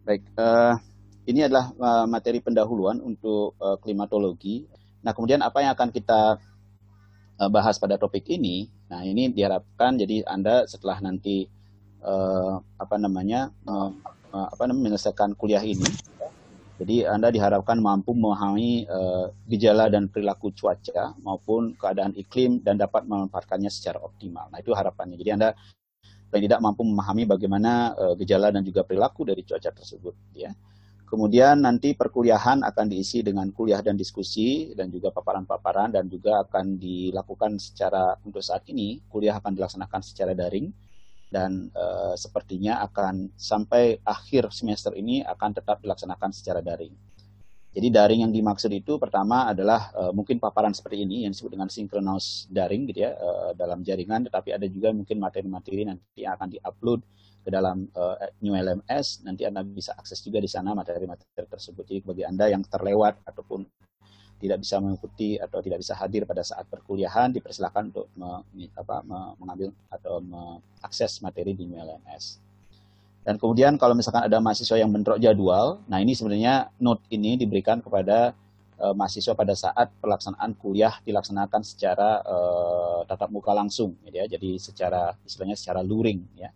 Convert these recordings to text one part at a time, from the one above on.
Baik, uh, ini adalah uh, materi pendahuluan untuk uh, klimatologi. Nah, kemudian apa yang akan kita uh, bahas pada topik ini? Nah, ini diharapkan jadi Anda setelah nanti uh, apa namanya uh, uh, apa namanya menyelesaikan kuliah ini, jadi Anda diharapkan mampu memahami uh, gejala dan perilaku cuaca maupun keadaan iklim dan dapat memanfaatkannya secara optimal. Nah, itu harapannya. Jadi Anda paling tidak mampu memahami bagaimana uh, gejala dan juga perilaku dari cuaca tersebut ya. Kemudian nanti perkuliahan akan diisi dengan kuliah dan diskusi dan juga paparan-paparan dan juga akan dilakukan secara untuk saat ini kuliah akan dilaksanakan secara daring dan uh, sepertinya akan sampai akhir semester ini akan tetap dilaksanakan secara daring. Jadi daring yang dimaksud itu pertama adalah uh, mungkin paparan seperti ini yang disebut dengan synchronous daring gitu ya uh, dalam jaringan, tetapi ada juga mungkin materi-materi nanti yang akan diupload ke dalam uh, New LMS, nanti Anda bisa akses juga di sana materi-materi tersebut. Jadi bagi Anda yang terlewat ataupun tidak bisa mengikuti atau tidak bisa hadir pada saat perkuliahan, dipersilakan untuk me, apa, me, mengambil atau mengakses materi di New LMS. Dan kemudian kalau misalkan ada mahasiswa yang bentrok jadwal, nah ini sebenarnya note ini diberikan kepada uh, mahasiswa pada saat pelaksanaan kuliah dilaksanakan secara uh, tatap muka langsung, ya. Jadi secara istilahnya secara luring, ya,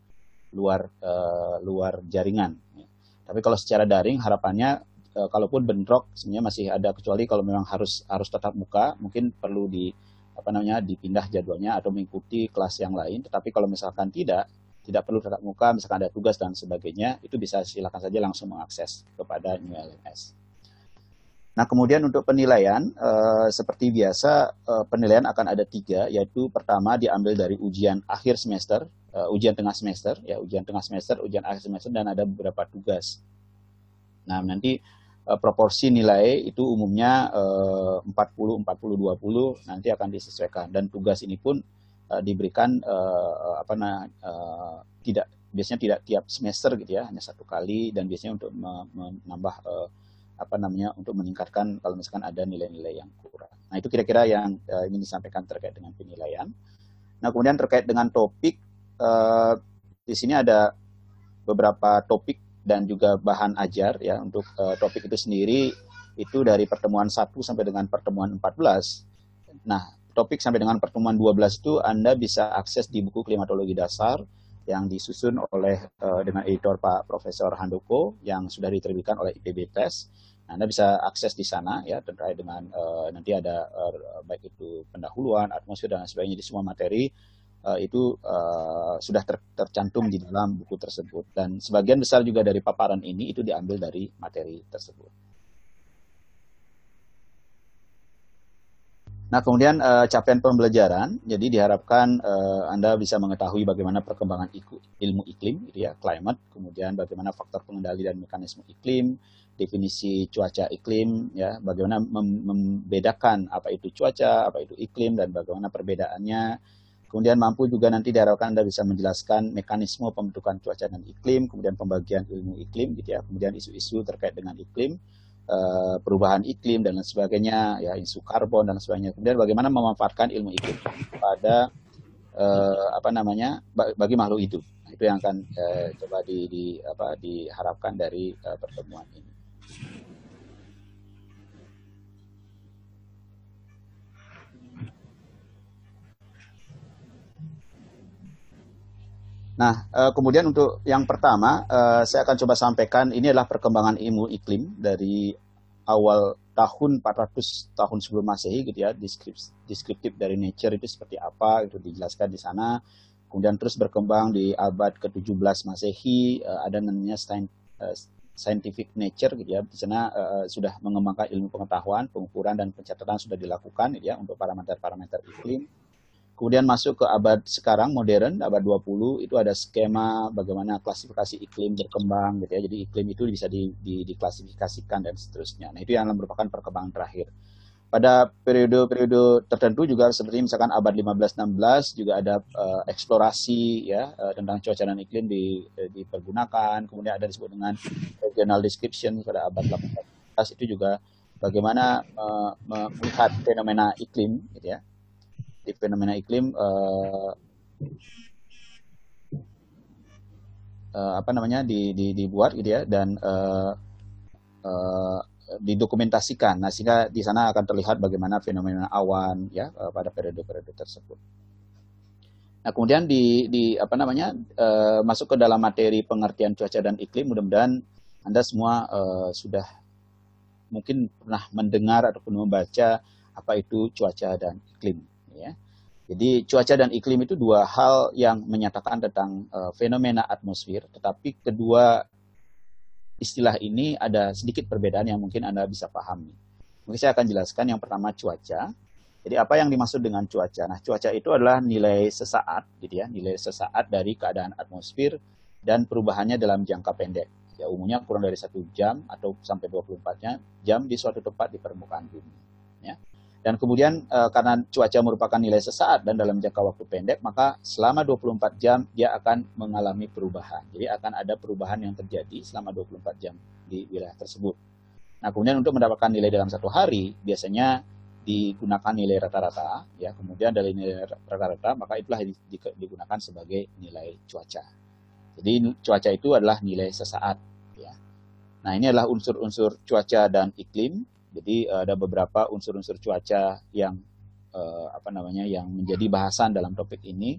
luar uh, luar jaringan. Ya. Tapi kalau secara daring harapannya uh, kalaupun bentrok sebenarnya masih ada kecuali kalau memang harus harus tatap muka, mungkin perlu di apa namanya dipindah jadwalnya atau mengikuti kelas yang lain. Tetapi kalau misalkan tidak, tidak perlu tatap muka, misalkan ada tugas dan sebagainya, itu bisa silakan saja langsung mengakses kepada New LMS. Nah, kemudian untuk penilaian, eh, seperti biasa, eh, penilaian akan ada tiga, yaitu pertama diambil dari ujian akhir semester, eh, ujian tengah semester, ya ujian tengah semester, ujian akhir semester, dan ada beberapa tugas. Nah, nanti proporsi nilai itu umumnya eh, 40, 40, 20, nanti akan disesuaikan. Dan tugas ini pun uh, diberikan uh, apa nah uh, tidak biasanya tidak tiap semester gitu ya hanya satu kali dan biasanya untuk menambah uh, apa namanya untuk meningkatkan kalau misalkan ada nilai-nilai yang kurang. Nah itu kira-kira yang uh, ingin disampaikan terkait dengan penilaian. Nah kemudian terkait dengan topik uh, di sini ada beberapa topik dan juga bahan ajar ya untuk uh, topik itu sendiri itu dari pertemuan 1 sampai dengan pertemuan 14. Nah, topik sampai dengan pertemuan 12 itu Anda bisa akses di buku klimatologi dasar yang disusun oleh uh, dengan editor Pak Profesor Handoko yang sudah diterbitkan oleh IPB Press. Nah, Anda bisa akses di sana ya terkait dengan uh, nanti ada uh, baik itu pendahuluan, atmosfer dan sebagainya di semua materi uh, itu uh, sudah ter tercantum di dalam buku tersebut dan sebagian besar juga dari paparan ini itu diambil dari materi tersebut. Nah, kemudian uh, capaian pembelajaran, jadi diharapkan uh, Anda bisa mengetahui bagaimana perkembangan ilmu iklim, gitu ya, climate, kemudian bagaimana faktor pengendali dan mekanisme iklim, definisi cuaca iklim, ya, bagaimana mem membedakan apa itu cuaca, apa itu iklim, dan bagaimana perbedaannya. Kemudian mampu juga nanti diharapkan Anda bisa menjelaskan mekanisme pembentukan cuaca dan iklim, kemudian pembagian ilmu iklim, gitu ya, kemudian isu-isu terkait dengan iklim, uh, perubahan iklim dan lain sebagainya, ya isu karbon dan sebagainya. Kemudian bagaimana memanfaatkan ilmu iklim pada uh, apa namanya bagi makhluk hidup. Nah, itu yang akan uh, coba di, di apa diharapkan dari uh, pertemuan ini. Nah, kemudian untuk yang pertama, saya akan coba sampaikan ini adalah perkembangan ilmu iklim dari awal tahun 400 tahun sebelum Masehi gitu ya, deskriptif dari nature itu seperti apa itu dijelaskan di sana. Kemudian terus berkembang di abad ke-17 Masehi, ada namanya scientific nature gitu ya. Di sana sudah mengembangkan ilmu pengetahuan, pengukuran dan pencatatan sudah dilakukan gitu ya untuk parameter-parameter iklim Kemudian masuk ke abad sekarang modern, abad 20 itu ada skema bagaimana klasifikasi iklim berkembang gitu ya. Jadi iklim itu bisa di, di, diklasifikasikan dan seterusnya. Nah, itu yang merupakan perkembangan terakhir. Pada periode-periode tertentu juga seperti misalkan abad 15-16 juga ada uh, eksplorasi ya uh, tentang cuaca dan iklim di, uh, dipergunakan. Kemudian ada disebut dengan regional description pada abad 18 itu juga bagaimana uh, melihat fenomena iklim gitu ya di fenomena iklim uh, uh, apa namanya di, di, dibuat gitu ya dan uh, uh, didokumentasikan. Nah, sehingga di sana akan terlihat bagaimana fenomena awan ya pada periode-periode tersebut. Nah, kemudian di, di apa namanya uh, masuk ke dalam materi pengertian cuaca dan iklim. Mudah-mudahan Anda semua uh, sudah mungkin pernah mendengar ataupun membaca apa itu cuaca dan iklim. Ya. Jadi cuaca dan iklim itu dua hal yang menyatakan tentang uh, fenomena atmosfer, tetapi kedua istilah ini ada sedikit perbedaan yang mungkin Anda bisa pahami. Mungkin saya akan jelaskan yang pertama cuaca. Jadi apa yang dimaksud dengan cuaca? Nah, cuaca itu adalah nilai sesaat, gitu ya, nilai sesaat dari keadaan atmosfer dan perubahannya dalam jangka pendek. Ya, umumnya kurang dari satu jam atau sampai 24 jam di suatu tempat di permukaan bumi. Ya. Dan kemudian e, karena cuaca merupakan nilai sesaat dan dalam jangka waktu pendek, maka selama 24 jam dia akan mengalami perubahan. Jadi akan ada perubahan yang terjadi selama 24 jam di wilayah tersebut. Nah, kemudian untuk mendapatkan nilai dalam satu hari, biasanya digunakan nilai rata-rata ya kemudian dari nilai rata-rata maka itulah digunakan sebagai nilai cuaca jadi cuaca itu adalah nilai sesaat ya nah ini adalah unsur-unsur cuaca dan iklim jadi eh, ada beberapa unsur-unsur cuaca yang eh, apa namanya yang menjadi bahasan dalam topik ini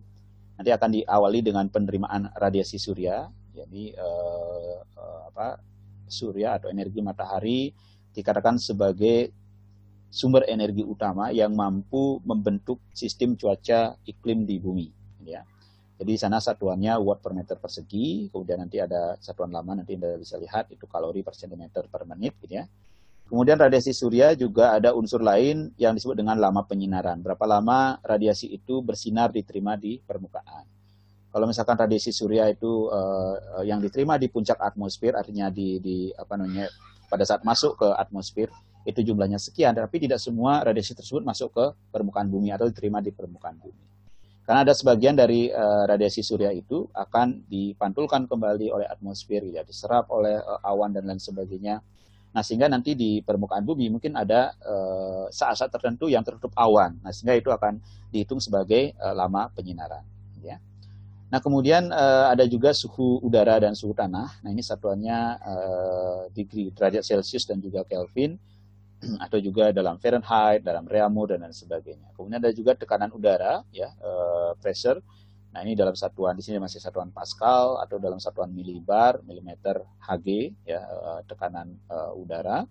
nanti akan diawali dengan penerimaan radiasi surya jadi eh, apa surya atau energi matahari dikatakan sebagai sumber energi utama yang mampu membentuk sistem cuaca iklim di bumi. Ya. Jadi di sana satuannya watt per meter persegi, kemudian nanti ada satuan lama nanti Anda bisa lihat itu kalori per centimeter per menit gitu ya. Kemudian radiasi surya juga ada unsur lain yang disebut dengan lama penyinaran. Berapa lama radiasi itu bersinar diterima di permukaan. Kalau misalkan radiasi surya itu uh, yang diterima di puncak atmosfer, artinya di, di apa namanya pada saat masuk ke atmosfer, itu jumlahnya sekian, tapi tidak semua radiasi tersebut masuk ke permukaan bumi atau diterima di permukaan bumi. Karena ada sebagian dari uh, radiasi surya itu akan dipantulkan kembali oleh atmosfer, ya, diserap oleh uh, awan dan lain sebagainya. Nah, sehingga nanti di permukaan bumi mungkin ada eh, saat-saat tertentu yang tertutup awan. Nah, sehingga itu akan dihitung sebagai uh, lama penyinaran. Ya. Nah, kemudian uh, ada juga suhu udara dan suhu tanah. Nah, ini satuannya degree derajat Celcius dan juga Kelvin atau juga dalam Fahrenheit, dalam Reaumur dan lain sebagainya. Kemudian ada juga tekanan udara, ya, pressure. Nah ini dalam satuan di sini masih satuan Pascal atau dalam satuan milibar, milimeter Hg, ya, uh, tekanan uh, udara.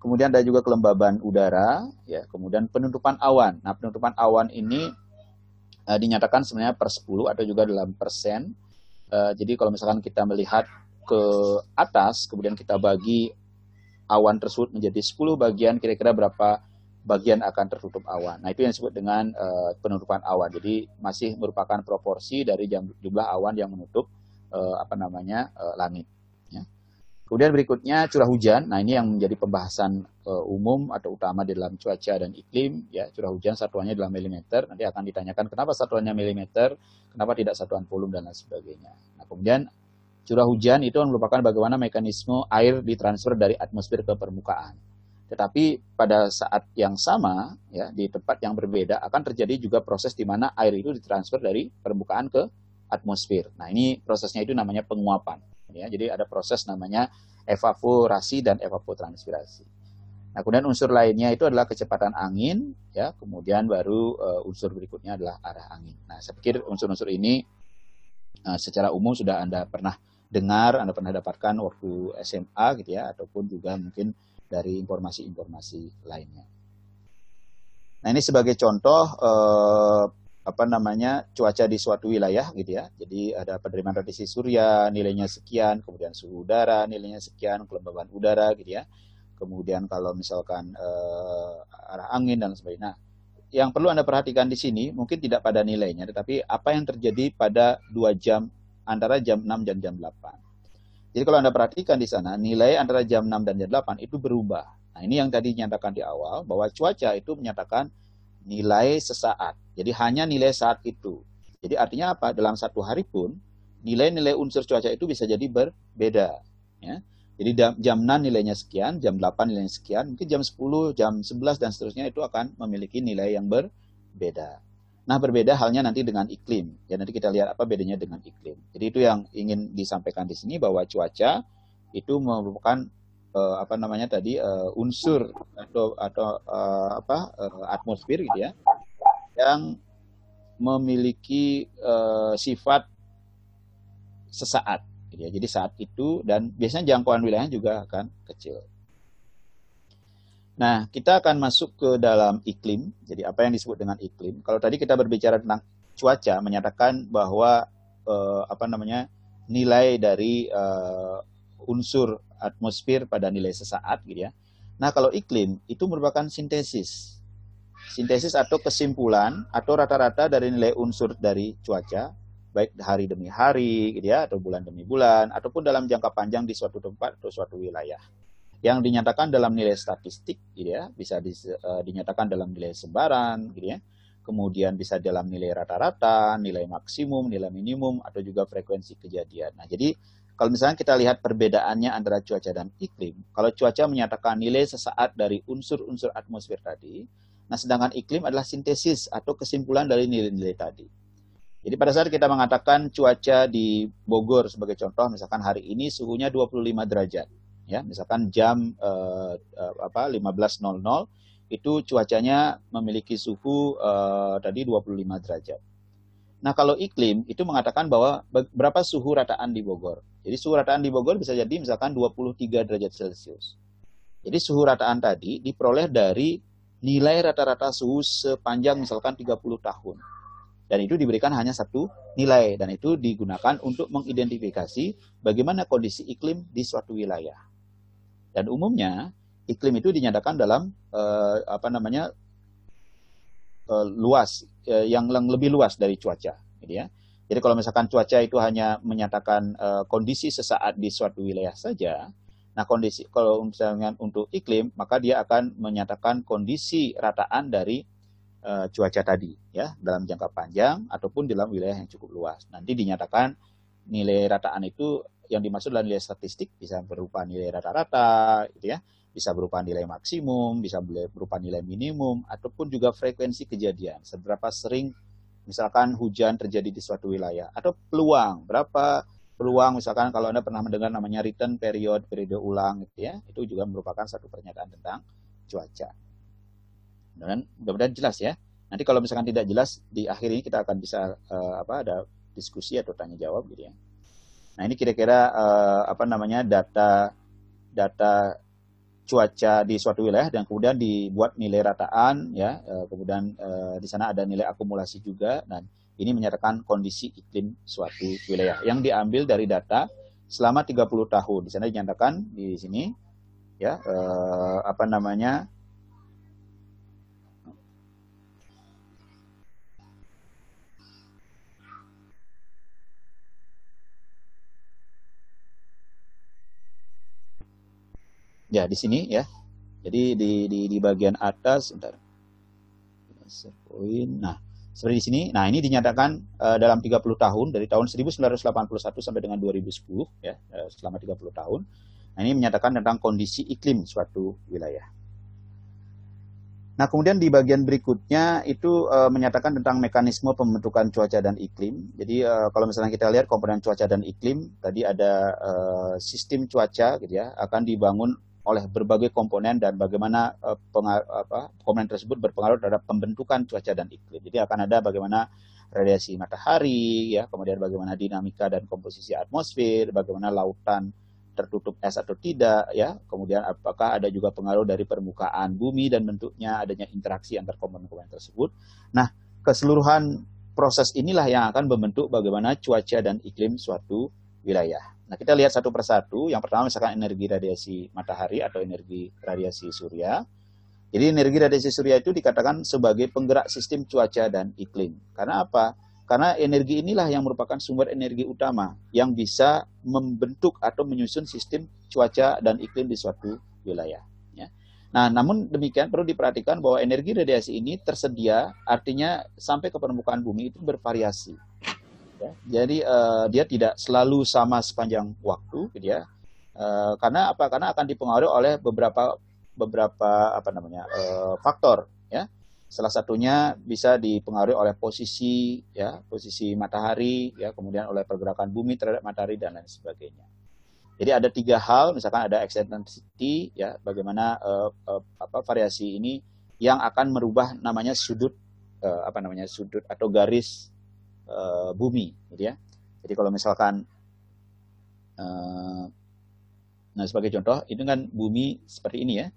Kemudian ada juga kelembaban udara, ya, kemudian penutupan awan. Nah penutupan awan ini uh, dinyatakan sebenarnya per 10 atau juga dalam persen. Uh, jadi kalau misalkan kita melihat ke atas, kemudian kita bagi awan tersebut menjadi 10 bagian, kira-kira berapa bagian akan tertutup awan. Nah, itu yang disebut dengan uh, penutupan awan. Jadi masih merupakan proporsi dari jumlah awan yang menutup uh, apa namanya uh, langit. Ya. Kemudian berikutnya curah hujan. Nah, ini yang menjadi pembahasan uh, umum atau utama di dalam cuaca dan iklim. Ya, curah hujan satuannya dalam milimeter. Nanti akan ditanyakan kenapa satuannya milimeter, kenapa tidak satuan volume dan lain sebagainya. Nah, kemudian Curah hujan itu merupakan bagaimana mekanisme air ditransfer dari atmosfer ke permukaan. Tetapi pada saat yang sama, ya di tempat yang berbeda akan terjadi juga proses di mana air itu ditransfer dari permukaan ke atmosfer. Nah ini prosesnya itu namanya penguapan. Ya, jadi ada proses namanya evaporasi dan evapotranspirasi. Nah, kemudian unsur lainnya itu adalah kecepatan angin, ya, kemudian baru uh, unsur berikutnya adalah arah angin. Nah, saya pikir unsur-unsur ini uh, secara umum sudah Anda pernah dengar, Anda pernah dapatkan waktu SMA gitu ya, ataupun juga mungkin dari informasi-informasi lainnya. Nah ini sebagai contoh eh, apa namanya cuaca di suatu wilayah gitu ya. Jadi ada penerimaan radiasi surya nilainya sekian, kemudian suhu udara nilainya sekian, kelembaban udara gitu ya. Kemudian kalau misalkan eh, arah angin dan sebagainya. Nah, yang perlu Anda perhatikan di sini mungkin tidak pada nilainya, tetapi apa yang terjadi pada dua jam antara jam 6 dan jam 8. Jadi kalau Anda perhatikan di sana, nilai antara jam 6 dan jam 8 itu berubah. Nah ini yang tadi dinyatakan di awal, bahwa cuaca itu menyatakan nilai sesaat. Jadi hanya nilai saat itu. Jadi artinya apa? Dalam satu hari pun, nilai-nilai unsur cuaca itu bisa jadi berbeda. Ya. Jadi jam 6 nilainya sekian, jam 8 nilainya sekian, mungkin jam 10, jam 11 dan seterusnya itu akan memiliki nilai yang berbeda. Nah, berbeda halnya nanti dengan iklim. Ya, nanti kita lihat apa bedanya dengan iklim. Jadi itu yang ingin disampaikan di sini bahwa cuaca itu merupakan uh, apa namanya tadi uh, unsur atau atau uh, apa uh, atmosfer gitu ya yang memiliki uh, sifat sesaat gitu ya. Jadi saat itu dan biasanya jangkauan wilayahnya juga akan kecil. Nah, kita akan masuk ke dalam iklim. Jadi apa yang disebut dengan iklim? Kalau tadi kita berbicara tentang cuaca, menyatakan bahwa uh, apa namanya nilai dari uh, unsur atmosfer pada nilai sesaat, gitu ya. Nah, kalau iklim itu merupakan sintesis, sintesis atau kesimpulan atau rata-rata dari nilai unsur dari cuaca, baik hari demi hari, gitu ya, atau bulan demi bulan, ataupun dalam jangka panjang di suatu tempat atau suatu wilayah yang dinyatakan dalam nilai statistik gitu ya. Bisa di, uh, dinyatakan dalam nilai sebaran gitu ya. Kemudian bisa dalam nilai rata-rata nilai maksimum nilai minimum atau juga frekuensi kejadian. Nah jadi kalau misalnya kita lihat perbedaannya antara cuaca dan iklim kalau cuaca menyatakan nilai sesaat dari unsur-unsur atmosfer tadi nah sedangkan iklim adalah sintesis atau kesimpulan dari nilai-nilai tadi. Jadi pada saat kita mengatakan cuaca di Bogor sebagai contoh, misalkan hari ini suhunya 25 derajat ya misalkan jam uh, uh, apa 15.00 itu cuacanya memiliki suhu uh, tadi 25 derajat. Nah, kalau iklim itu mengatakan bahwa berapa suhu rataan di Bogor. Jadi suhu rataan di Bogor bisa jadi misalkan 23 derajat Celcius. Jadi suhu rataan tadi diperoleh dari nilai rata-rata suhu sepanjang misalkan 30 tahun. Dan itu diberikan hanya satu nilai dan itu digunakan untuk mengidentifikasi bagaimana kondisi iklim di suatu wilayah. Dan umumnya iklim itu dinyatakan dalam uh, apa namanya uh, luas uh, yang lebih luas dari cuaca, gitu ya. Jadi kalau misalkan cuaca itu hanya menyatakan uh, kondisi sesaat di suatu wilayah saja, nah kondisi kalau misalnya untuk iklim maka dia akan menyatakan kondisi rataan dari cuaca tadi, ya dalam jangka panjang ataupun dalam wilayah yang cukup luas. Nanti dinyatakan nilai rataan itu yang dimaksud adalah nilai statistik bisa berupa nilai rata-rata gitu ya. Bisa berupa nilai maksimum bisa berupa nilai minimum ataupun juga frekuensi kejadian. Seberapa sering misalkan hujan terjadi di suatu wilayah atau peluang berapa peluang misalkan kalau anda pernah mendengar namanya return period periode ulang gitu ya. Itu juga merupakan satu pernyataan tentang cuaca. Dan mudah-mudahan jelas ya. Nanti kalau misalkan tidak jelas di akhir ini kita akan bisa uh, apa ada diskusi atau tanya jawab gitu ya Nah ini kira-kira uh, apa namanya data data cuaca di suatu wilayah dan kemudian dibuat nilai rataan ya uh, kemudian uh, di sana ada nilai akumulasi juga dan ini menyatakan kondisi iklim suatu wilayah. Yang diambil dari data selama 30 tahun. Di sana dinyatakan di sini ya uh, apa namanya Ya, di sini ya. Jadi di di, di bagian atas, bentar. Nah, seperti di sini. Nah, ini dinyatakan uh, dalam 30 tahun dari tahun 1981 sampai dengan 2010 ya, uh, selama 30 tahun. Nah, ini menyatakan tentang kondisi iklim suatu wilayah. Nah, kemudian di bagian berikutnya itu uh, menyatakan tentang mekanisme pembentukan cuaca dan iklim. Jadi uh, kalau misalnya kita lihat komponen cuaca dan iklim, tadi ada uh, sistem cuaca gitu ya, akan dibangun oleh berbagai komponen dan bagaimana uh, apa, komponen tersebut berpengaruh terhadap pembentukan cuaca dan iklim. Jadi akan ada bagaimana radiasi matahari, ya, kemudian bagaimana dinamika dan komposisi atmosfer, bagaimana lautan tertutup es atau tidak, ya, kemudian apakah ada juga pengaruh dari permukaan bumi dan bentuknya adanya interaksi antar komponen-komponen tersebut. Nah, keseluruhan proses inilah yang akan membentuk bagaimana cuaca dan iklim suatu wilayah. Nah, kita lihat satu persatu. Yang pertama misalkan energi radiasi matahari atau energi radiasi surya. Jadi energi radiasi surya itu dikatakan sebagai penggerak sistem cuaca dan iklim. Karena apa? Karena energi inilah yang merupakan sumber energi utama yang bisa membentuk atau menyusun sistem cuaca dan iklim di suatu wilayah. Ya. Nah, namun demikian perlu diperhatikan bahwa energi radiasi ini tersedia, artinya sampai ke permukaan bumi itu bervariasi. Ya. Jadi uh, dia tidak selalu sama sepanjang waktu, gitu ya. Uh, karena apa? Karena akan dipengaruhi oleh beberapa beberapa apa namanya uh, faktor, ya. Salah satunya bisa dipengaruhi oleh posisi ya, posisi matahari ya, kemudian oleh pergerakan bumi terhadap matahari dan lain sebagainya. Jadi ada tiga hal, misalkan ada eccentricity ya, bagaimana uh, uh, apa variasi ini yang akan merubah namanya sudut uh, apa namanya sudut atau garis uh, bumi, gitu ya. Jadi kalau misalkan uh, nah sebagai contoh itu kan bumi seperti ini ya,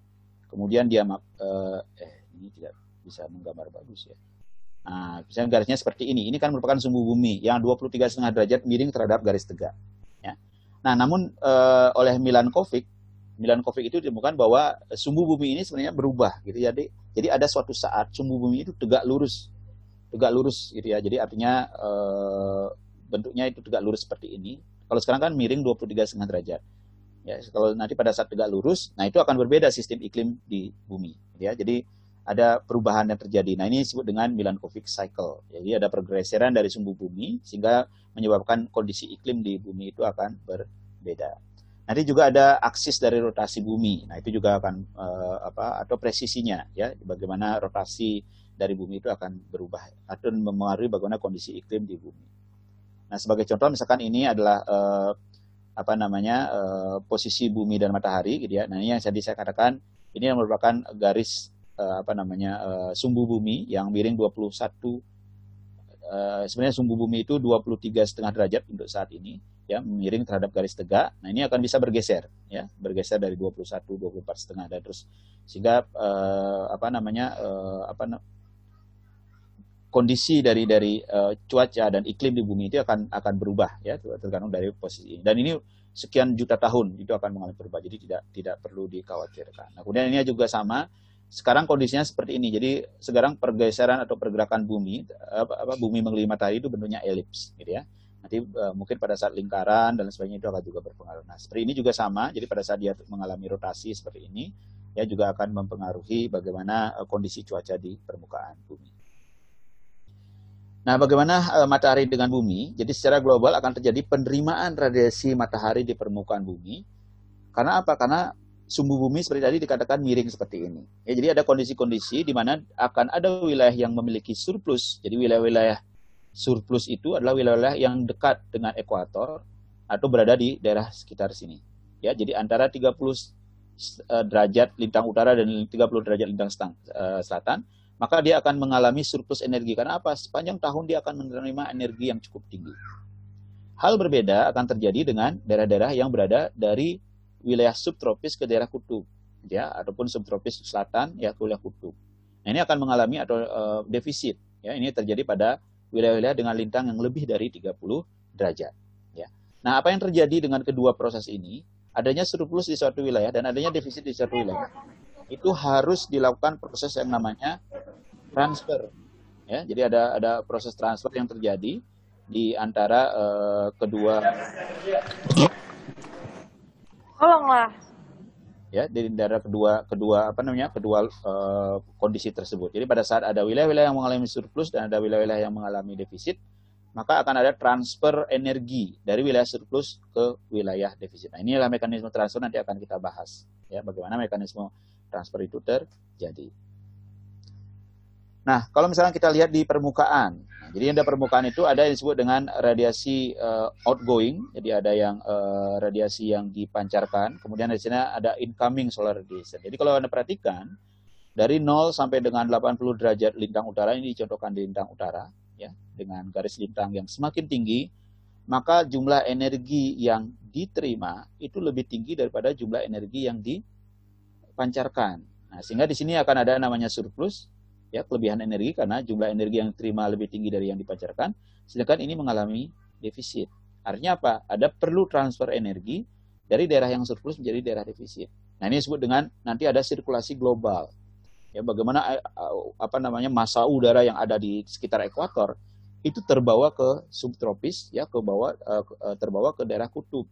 kemudian dia uh, eh ini tidak bisa menggambar bagus ya. Nah, misalnya garisnya seperti ini. Ini kan merupakan sumbu bumi yang 23,5 derajat miring terhadap garis tegak. Ya. Nah, namun e, oleh Milan Kovic, Milan Kovic itu ditemukan bahwa sumbu bumi ini sebenarnya berubah gitu ya. Jadi, jadi ada suatu saat sumbu bumi itu tegak lurus. Tegak lurus gitu ya. Jadi artinya e, bentuknya itu tegak lurus seperti ini. Kalau sekarang kan miring 23,5 derajat. Ya, kalau nanti pada saat tegak lurus, nah itu akan berbeda sistem iklim di bumi. Ya, jadi ada perubahan yang terjadi. Nah ini disebut dengan Milankovic cycle. Jadi ada pergeseran dari sumbu bumi sehingga menyebabkan kondisi iklim di bumi itu akan berbeda. Nanti juga ada aksis dari rotasi bumi. Nah itu juga akan uh, apa atau presisinya ya bagaimana rotasi dari bumi itu akan berubah atau mempengaruhi bagaimana kondisi iklim di bumi. Nah sebagai contoh misalkan ini adalah uh, apa namanya uh, posisi bumi dan matahari gitu ya. Nah ini yang tadi saya katakan ini yang merupakan garis uh, apa namanya uh, sumbu bumi yang miring 21 uh, eh, sebenarnya sumbu bumi itu 23 setengah derajat untuk saat ini ya miring terhadap garis tegak. Nah ini akan bisa bergeser ya bergeser dari 21 24 setengah dan terus sehingga uh, apa namanya uh, apa kondisi dari dari uh, cuaca dan iklim di bumi itu akan akan berubah ya tergantung dari posisi ini. Dan ini sekian juta tahun itu akan mengalami perubahan. Jadi tidak tidak perlu dikhawatirkan. Nah, kemudian ini juga sama sekarang kondisinya seperti ini. Jadi sekarang pergeseran atau pergerakan bumi, apa, apa bumi mengelilingi matahari itu bentuknya elips, gitu ya. Nanti uh, mungkin pada saat lingkaran dan sebagainya itu akan juga berpengaruh. Nah, seperti ini juga sama. Jadi pada saat dia mengalami rotasi seperti ini, ya juga akan mempengaruhi bagaimana uh, kondisi cuaca di permukaan bumi. Nah, bagaimana uh, matahari dengan bumi? Jadi secara global akan terjadi penerimaan radiasi matahari di permukaan bumi. Karena apa? Karena sumbu bumi seperti tadi dikatakan miring seperti ini. Ya, jadi ada kondisi-kondisi di mana akan ada wilayah yang memiliki surplus. Jadi wilayah-wilayah surplus itu adalah wilayah yang dekat dengan ekuator atau berada di daerah sekitar sini. Ya, jadi antara 30 eh, derajat lintang utara dan 30 derajat lintang eh, selatan, maka dia akan mengalami surplus energi. Karena apa? Sepanjang tahun dia akan menerima energi yang cukup tinggi. Hal berbeda akan terjadi dengan daerah-daerah yang berada dari wilayah subtropis ke daerah kutub, ya, ataupun subtropis selatan ya ke wilayah kutub. Nah, ini akan mengalami atau uh, defisit, ya. Ini terjadi pada wilayah-wilayah dengan lintang yang lebih dari 30 derajat, ya. Nah, apa yang terjadi dengan kedua proses ini? Adanya surplus di suatu wilayah dan adanya defisit di suatu wilayah. Itu harus dilakukan proses yang namanya transfer. Ya, jadi ada ada proses transfer yang terjadi di antara uh, kedua Tolonglah. Ya, dari daerah kedua kedua apa namanya? kedua uh, kondisi tersebut. Jadi pada saat ada wilayah-wilayah yang mengalami surplus dan ada wilayah-wilayah yang mengalami defisit, maka akan ada transfer energi dari wilayah surplus ke wilayah defisit. Nah, inilah mekanisme transfer nanti akan kita bahas ya, bagaimana mekanisme transfer itu terjadi. Nah, kalau misalnya kita lihat di permukaan, jadi yang di permukaan itu ada yang disebut dengan radiasi uh, outgoing, jadi ada yang uh, radiasi yang dipancarkan, kemudian di sini ada incoming solar radiation. Jadi kalau Anda perhatikan, dari 0 sampai dengan 80 derajat lintang utara, ini dicontohkan di lintang utara, ya, dengan garis lintang yang semakin tinggi, maka jumlah energi yang diterima itu lebih tinggi daripada jumlah energi yang dipancarkan. Nah, sehingga di sini akan ada namanya surplus, ya kelebihan energi karena jumlah energi yang diterima lebih tinggi dari yang dipancarkan, sedangkan ini mengalami defisit. Artinya apa? Ada perlu transfer energi dari daerah yang surplus menjadi daerah defisit. Nah, ini disebut dengan nanti ada sirkulasi global. Ya, bagaimana eh, apa namanya masa udara yang ada di sekitar ekuator itu terbawa ke subtropis ya ke bawah eh, eh, terbawa ke daerah kutub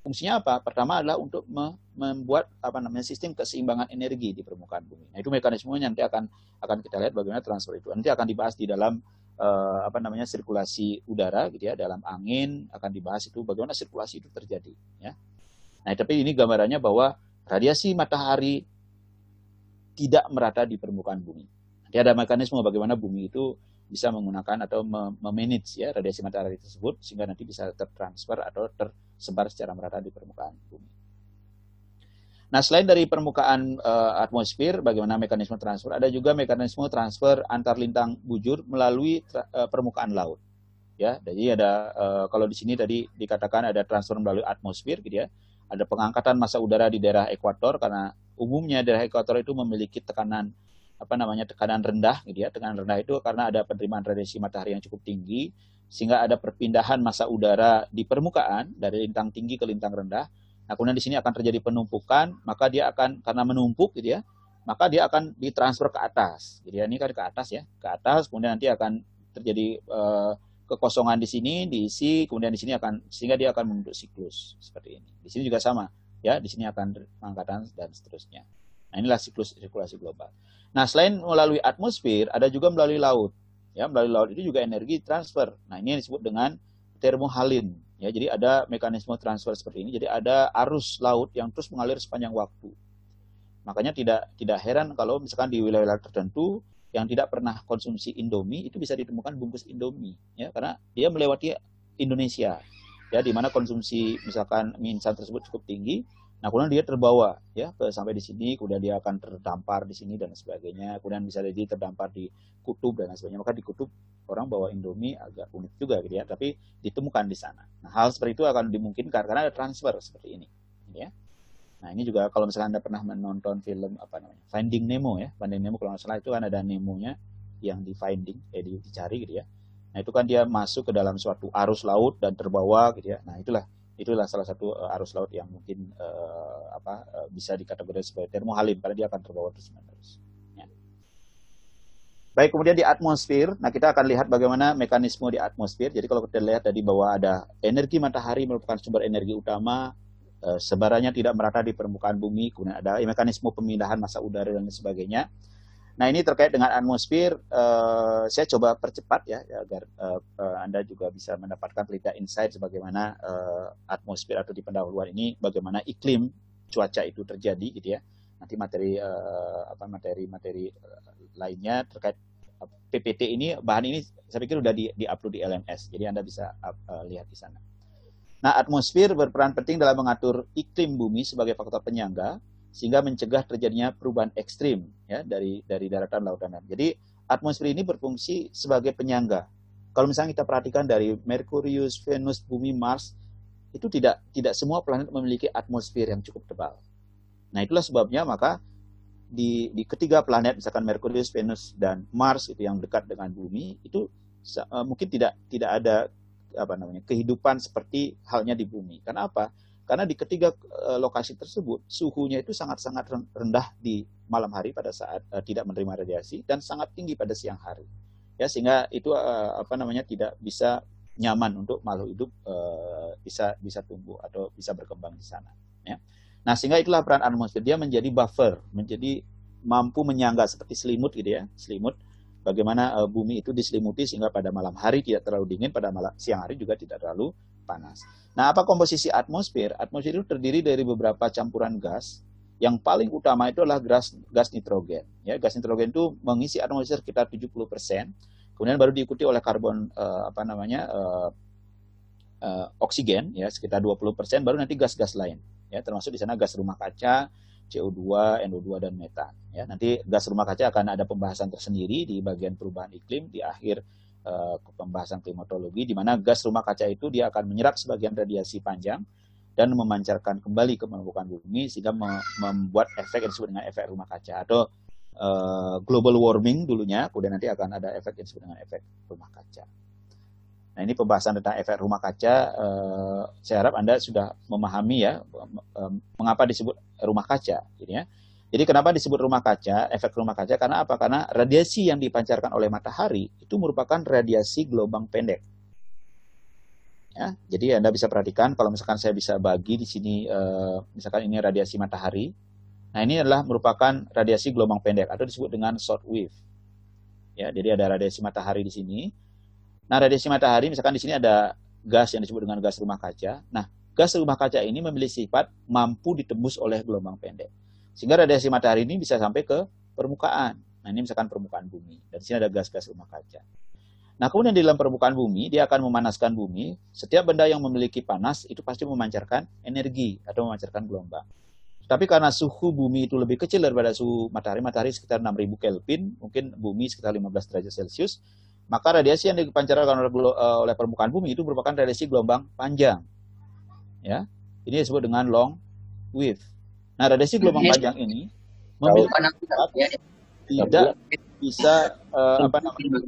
Fungsinya apa? Pertama adalah untuk membuat apa namanya sistem keseimbangan energi di permukaan bumi. Nah, itu mekanismenya nanti akan akan kita lihat bagaimana transfer itu. Nanti akan dibahas di dalam uh, apa namanya sirkulasi udara gitu ya, dalam angin akan dibahas itu bagaimana sirkulasi itu terjadi ya. Nah, tapi ini gambarannya bahwa radiasi matahari tidak merata di permukaan bumi. Nanti ada mekanisme bagaimana bumi itu bisa menggunakan atau memanage ya radiasi matahari tersebut sehingga nanti bisa tertransfer atau tersebar secara merata di permukaan bumi. Nah, selain dari permukaan uh, atmosfer, bagaimana mekanisme transfer, ada juga mekanisme transfer antar lintang bujur melalui uh, permukaan laut. Ya, jadi ada uh, kalau di sini tadi dikatakan ada transfer melalui atmosfer, gitu ya. Ada pengangkatan massa udara di daerah ekuator karena umumnya daerah ekuator itu memiliki tekanan apa namanya tekanan rendah gitu ya. Tekanan rendah itu karena ada penerimaan radiasi matahari yang cukup tinggi sehingga ada perpindahan massa udara di permukaan dari lintang tinggi ke lintang rendah. Nah, kemudian di sini akan terjadi penumpukan, maka dia akan karena menumpuk gitu ya, maka dia akan ditransfer ke atas. Jadi gitu ya. ini kan ke atas ya, ke atas kemudian nanti akan terjadi uh, kekosongan di sini diisi, kemudian di sini akan sehingga dia akan membentuk siklus seperti ini. Di sini juga sama ya, di sini akan pengangkatan dan seterusnya. Nah, inilah siklus sirkulasi global. Nah, selain melalui atmosfer, ada juga melalui laut. Ya, melalui laut itu juga energi transfer. Nah, ini yang disebut dengan termohalin. Ya, jadi ada mekanisme transfer seperti ini. Jadi ada arus laut yang terus mengalir sepanjang waktu. Makanya tidak tidak heran kalau misalkan di wilayah-wilayah tertentu yang tidak pernah konsumsi Indomie itu bisa ditemukan bungkus Indomie ya karena dia melewati Indonesia ya di mana konsumsi misalkan mie instan tersebut cukup tinggi Nah, kemudian dia terbawa ya sampai di sini, kemudian dia akan terdampar di sini dan sebagainya. Kemudian bisa jadi terdampar di kutub dan sebagainya. Maka di kutub orang bawa Indomie agak unik juga gitu ya, tapi ditemukan di sana. Nah, hal seperti itu akan dimungkinkan karena ada transfer seperti ini, ya. Nah, ini juga kalau misalnya Anda pernah menonton film apa namanya? Finding Nemo ya. Finding Nemo kalau nggak salah itu kan ada Nemo-nya yang di finding, ya dicari gitu ya. Nah, itu kan dia masuk ke dalam suatu arus laut dan terbawa gitu ya. Nah, itulah itulah salah satu uh, arus laut yang mungkin uh, apa uh, bisa dikategorikan sebagai termohalim karena dia akan terbawa terus menerus. Ya. Baik, kemudian di atmosfer, nah kita akan lihat bagaimana mekanisme di atmosfer. Jadi kalau kita lihat tadi bahwa ada energi matahari merupakan sumber energi utama, uh, sebarannya tidak merata di permukaan bumi, kemudian ada mekanisme pemindahan massa udara dan sebagainya. Nah ini terkait dengan atmosfer, uh, saya coba percepat ya, ya agar uh, uh, Anda juga bisa mendapatkan berita insight sebagaimana uh, atmosfer atau di pendahuluan ini bagaimana iklim cuaca itu terjadi gitu ya. Nanti materi uh, apa materi-materi lainnya terkait PPT ini bahan ini saya pikir sudah di, di upload di LMS, jadi Anda bisa uh, lihat di sana. Nah, atmosfer berperan penting dalam mengatur iklim bumi sebagai faktor penyangga sehingga mencegah terjadinya perubahan ekstrim ya dari dari daratan lautan. Jadi atmosfer ini berfungsi sebagai penyangga. Kalau misalnya kita perhatikan dari Merkurius, Venus, Bumi, Mars itu tidak tidak semua planet memiliki atmosfer yang cukup tebal. Nah itulah sebabnya maka di, di ketiga planet misalkan Merkurius, Venus dan Mars itu yang dekat dengan Bumi itu uh, mungkin tidak tidak ada apa namanya kehidupan seperti halnya di Bumi. Karena apa? Karena di ketiga uh, lokasi tersebut suhunya itu sangat-sangat rendah di malam hari pada saat uh, tidak menerima radiasi dan sangat tinggi pada siang hari. Ya sehingga itu uh, apa namanya tidak bisa nyaman untuk makhluk hidup uh, bisa bisa tumbuh atau bisa berkembang di sana. Ya. Nah sehingga itulah peran atmosfer dia menjadi buffer, menjadi mampu menyangga seperti selimut gitu ya, selimut. Bagaimana uh, bumi itu diselimuti sehingga pada malam hari tidak terlalu dingin, pada malam siang hari juga tidak terlalu panas. Nah, apa komposisi atmosfer? Atmosfer itu terdiri dari beberapa campuran gas. Yang paling utama itu adalah gas, gas nitrogen. Ya, gas nitrogen itu mengisi atmosfer sekitar 70%. Kemudian baru diikuti oleh karbon uh, apa namanya? Uh, uh, oksigen ya sekitar 20%, baru nanti gas-gas lain. Ya, termasuk di sana gas rumah kaca, CO2, NO2 dan metan. Ya, nanti gas rumah kaca akan ada pembahasan tersendiri di bagian perubahan iklim di akhir uh, pembahasan klimatologi di mana gas rumah kaca itu dia akan menyerap sebagian radiasi panjang dan memancarkan kembali ke permukaan bumi sehingga membuat efek yang disebut dengan efek rumah kaca atau uh, global warming dulunya kemudian nanti akan ada efek yang disebut dengan efek rumah kaca. Nah ini pembahasan tentang efek rumah kaca. Uh, saya harap anda sudah memahami ya mengapa disebut rumah kaca, gitu ya. Jadi kenapa disebut rumah kaca, efek rumah kaca? Karena apa? Karena radiasi yang dipancarkan oleh matahari itu merupakan radiasi gelombang pendek. Ya, jadi Anda bisa perhatikan kalau misalkan saya bisa bagi di sini, uh, misalkan ini radiasi matahari. Nah ini adalah merupakan radiasi gelombang pendek atau disebut dengan short wave. Ya, jadi ada radiasi matahari di sini. Nah radiasi matahari, misalkan di sini ada gas yang disebut dengan gas rumah kaca. Nah gas rumah kaca ini memiliki sifat mampu ditembus oleh gelombang pendek. Sehingga radiasi matahari ini bisa sampai ke permukaan. Nah ini misalkan permukaan bumi. Dan sini ada gas-gas rumah kaca. Nah kemudian di dalam permukaan bumi, dia akan memanaskan bumi. Setiap benda yang memiliki panas itu pasti memancarkan energi atau memancarkan gelombang. Tapi karena suhu bumi itu lebih kecil daripada suhu matahari, matahari sekitar 6000 Kelvin, mungkin bumi sekitar 15 derajat Celcius, maka radiasi yang dipancarkan oleh, eh, oleh permukaan bumi itu merupakan radiasi gelombang panjang. Ya, ini disebut dengan long wave. Nah, radiasi gelombang panjang ini memiliki tidak bisa uh, apa namanya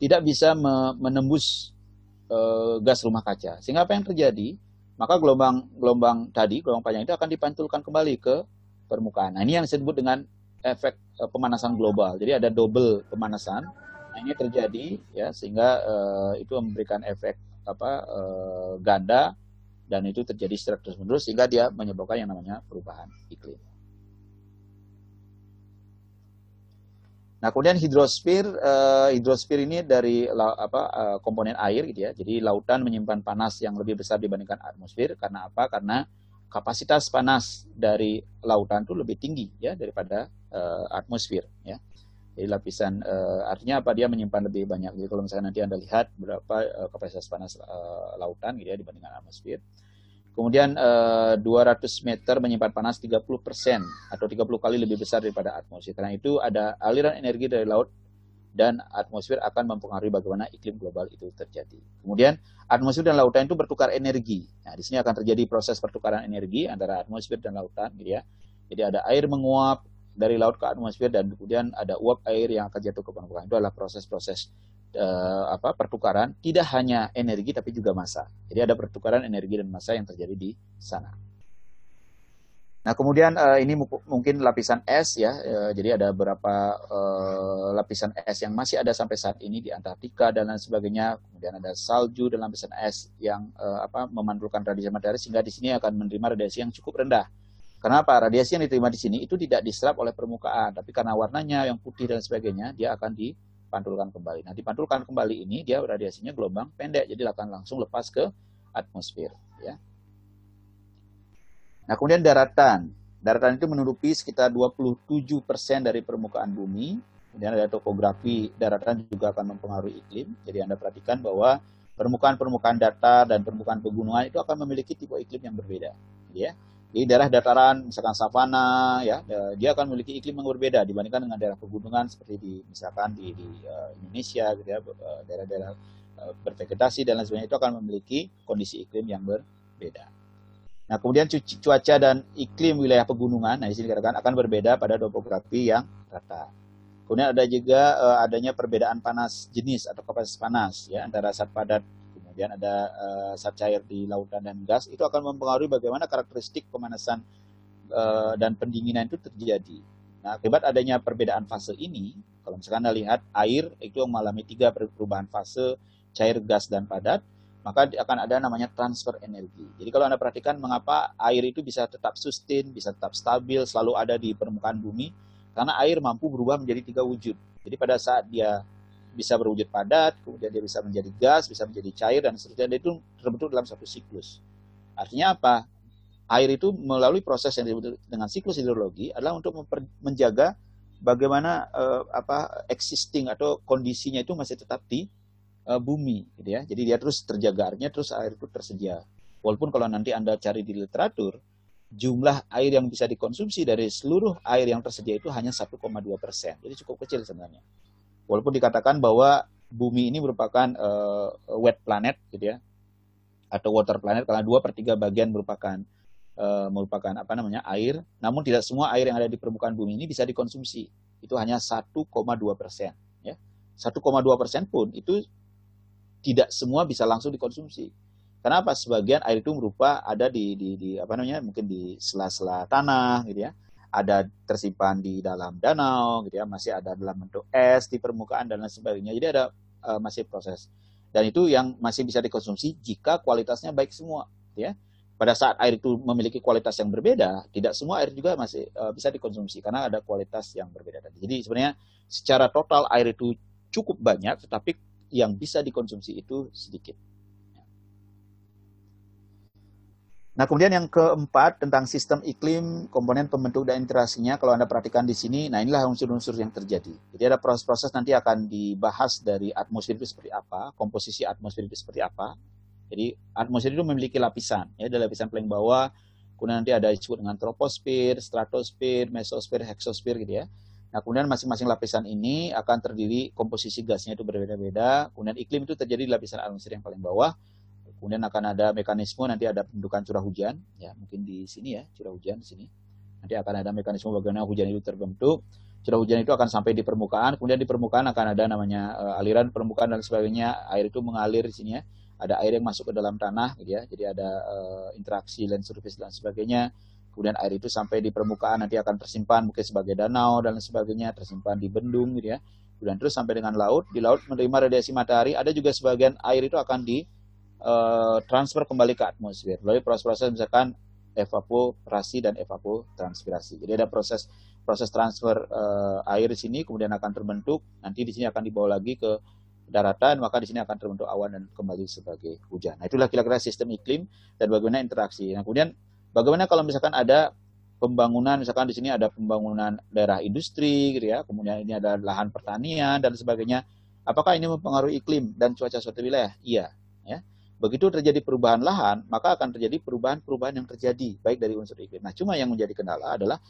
tidak bisa menembus uh, gas rumah kaca. Sehingga apa yang terjadi? Maka gelombang gelombang tadi, gelombang panjang itu akan dipantulkan kembali ke permukaan. Nah, ini yang disebut dengan efek uh, pemanasan global. Jadi ada double pemanasan. Nah, ini terjadi ya sehingga uh, itu memberikan efek apa uh, ganda dan itu terjadi secara terus-menerus sehingga dia menyebabkan yang namanya perubahan iklim. Nah, kemudian hidrosfer, uh, hidrosfer ini dari apa uh, komponen air gitu ya. Jadi lautan menyimpan panas yang lebih besar dibandingkan atmosfer karena apa? Karena kapasitas panas dari lautan itu lebih tinggi ya daripada uh, atmosfer ya. Jadi lapisan uh, artinya apa dia menyimpan lebih banyak. Jadi kalau misalnya nanti Anda lihat berapa uh, kapasitas panas uh, lautan gitu ya dibandingkan atmosfer. Kemudian eh, 200 meter menyimpan panas 30 persen atau 30 kali lebih besar daripada atmosfer. Karena itu ada aliran energi dari laut dan atmosfer akan mempengaruhi bagaimana iklim global itu terjadi. Kemudian atmosfer dan lautan itu bertukar energi. Nah, di sini akan terjadi proses pertukaran energi antara atmosfer dan lautan, gitu ya. Jadi ada air menguap dari laut ke atmosfer dan kemudian ada uap air yang akan jatuh ke permukaan. Itu adalah proses-proses uh, apa pertukaran tidak hanya energi tapi juga massa. Jadi ada pertukaran energi dan massa yang terjadi di sana. Nah kemudian uh, ini mungkin lapisan es ya, uh, jadi ada beberapa uh, lapisan es yang masih ada sampai saat ini di Antartika dan lain sebagainya. Kemudian ada salju dan lapisan es yang uh, apa memantulkan radiasi matahari sehingga di sini akan menerima radiasi yang cukup rendah. Kenapa? Radiasi yang diterima di sini itu tidak diserap oleh permukaan, tapi karena warnanya yang putih dan sebagainya, dia akan di pantulkan kembali. Nah, dipantulkan kembali ini dia radiasinya gelombang pendek, jadi akan langsung lepas ke atmosfer. Ya. Nah, kemudian daratan. Daratan itu menutupi sekitar 27% dari permukaan bumi. Kemudian ada topografi daratan juga akan mempengaruhi iklim. Jadi Anda perhatikan bahwa permukaan-permukaan datar dan permukaan pegunungan itu akan memiliki tipe iklim yang berbeda. Ya. Di daerah dataran, misalkan savana, ya, dia akan memiliki iklim yang berbeda dibandingkan dengan daerah pegunungan seperti di misalkan di, di uh, Indonesia, gitu ya, eh, daerah-daerah bervegetasi dan lain sebagainya itu akan memiliki kondisi iklim yang berbeda. Nah, kemudian cuaca dan iklim wilayah pegunungan, nah di sini dikatakan akan berbeda pada topografi yang rata. Kemudian ada juga uh, adanya perbedaan panas jenis atau kapasitas panas ya antara saat padat kemudian ada uh, cair di lautan dan gas, itu akan mempengaruhi bagaimana karakteristik pemanasan uh, dan pendinginan itu terjadi. Nah, akibat adanya perbedaan fase ini, kalau misalkan Anda lihat air itu mengalami tiga perubahan fase, cair, gas, dan padat, maka akan ada namanya transfer energi. Jadi kalau Anda perhatikan mengapa air itu bisa tetap sustain, bisa tetap stabil, selalu ada di permukaan bumi, karena air mampu berubah menjadi tiga wujud. Jadi pada saat dia bisa berwujud padat, kemudian dia bisa menjadi gas, bisa menjadi cair, dan seterusnya. Dan itu terbentuk dalam satu siklus. Artinya apa? Air itu melalui proses yang disebut dengan siklus hidrologi adalah untuk menjaga bagaimana uh, apa existing atau kondisinya itu masih tetap di uh, bumi, gitu ya. Jadi dia terus terjaga, artinya terus air itu tersedia. Walaupun kalau nanti anda cari di literatur, jumlah air yang bisa dikonsumsi dari seluruh air yang tersedia itu hanya 1,2 persen. Jadi cukup kecil sebenarnya. Walaupun dikatakan bahwa bumi ini merupakan uh, wet planet gitu ya atau water planet karena dua per tiga bagian merupakan uh, merupakan apa namanya air. Namun tidak semua air yang ada di permukaan bumi ini bisa dikonsumsi. Itu hanya 1,2 persen ya. 1,2 persen pun itu tidak semua bisa langsung dikonsumsi. Kenapa? Sebagian air itu merupa ada di, di, di apa namanya mungkin di sela-sela tanah gitu ya ada tersimpan di dalam danau gitu ya masih ada dalam bentuk es di permukaan dan lain sebagainya. Jadi ada uh, masih proses. Dan itu yang masih bisa dikonsumsi jika kualitasnya baik semua gitu ya. Pada saat air itu memiliki kualitas yang berbeda tidak semua air juga masih uh, bisa dikonsumsi karena ada kualitas yang berbeda tadi. Jadi sebenarnya secara total air itu cukup banyak tetapi yang bisa dikonsumsi itu sedikit Nah, kemudian yang keempat tentang sistem iklim, komponen pembentuk dan interaksinya. Kalau Anda perhatikan di sini, nah inilah unsur-unsur yang terjadi. Jadi ada proses-proses nanti akan dibahas dari atmosfer itu seperti apa, komposisi atmosfer itu seperti apa. Jadi atmosfer itu memiliki lapisan, ya ada lapisan paling bawah, kemudian nanti ada disebut dengan troposfer, stratosfer, mesosfer, heksosfer gitu ya. Nah, kemudian masing-masing lapisan ini akan terdiri komposisi gasnya itu berbeda-beda. Kemudian iklim itu terjadi di lapisan atmosfer yang paling bawah. Kemudian akan ada mekanisme nanti ada pembentukan curah hujan, ya mungkin di sini ya curah hujan di sini. Nanti akan ada mekanisme bagaimana hujan itu terbentuk. Curah hujan itu akan sampai di permukaan, kemudian di permukaan akan ada namanya uh, aliran permukaan dan sebagainya. Air itu mengalir di sini ya. Ada air yang masuk ke dalam tanah, gitu ya. Jadi ada uh, interaksi land surface dan sebagainya. Kemudian air itu sampai di permukaan nanti akan tersimpan mungkin sebagai danau dan sebagainya, tersimpan di bendung, gitu ya. Kemudian terus sampai dengan laut. Di laut menerima radiasi matahari. Ada juga sebagian air itu akan di uh, transfer kembali ke atmosfer melalui proses-proses misalkan evaporasi dan evapotranspirasi. Jadi ada proses proses transfer uh, air di sini kemudian akan terbentuk, nanti di sini akan dibawa lagi ke daratan, maka di sini akan terbentuk awan dan kembali sebagai hujan. Nah, itulah kira-kira sistem iklim dan bagaimana interaksi. Nah, kemudian bagaimana kalau misalkan ada pembangunan, misalkan di sini ada pembangunan daerah industri, gitu ya, kemudian ini ada lahan pertanian dan sebagainya. Apakah ini mempengaruhi iklim dan cuaca suatu wilayah? Iya, ya. Begitu terjadi perubahan lahan, maka akan terjadi perubahan-perubahan yang terjadi, baik dari unsur iklim. Nah, cuma yang menjadi kendala adalah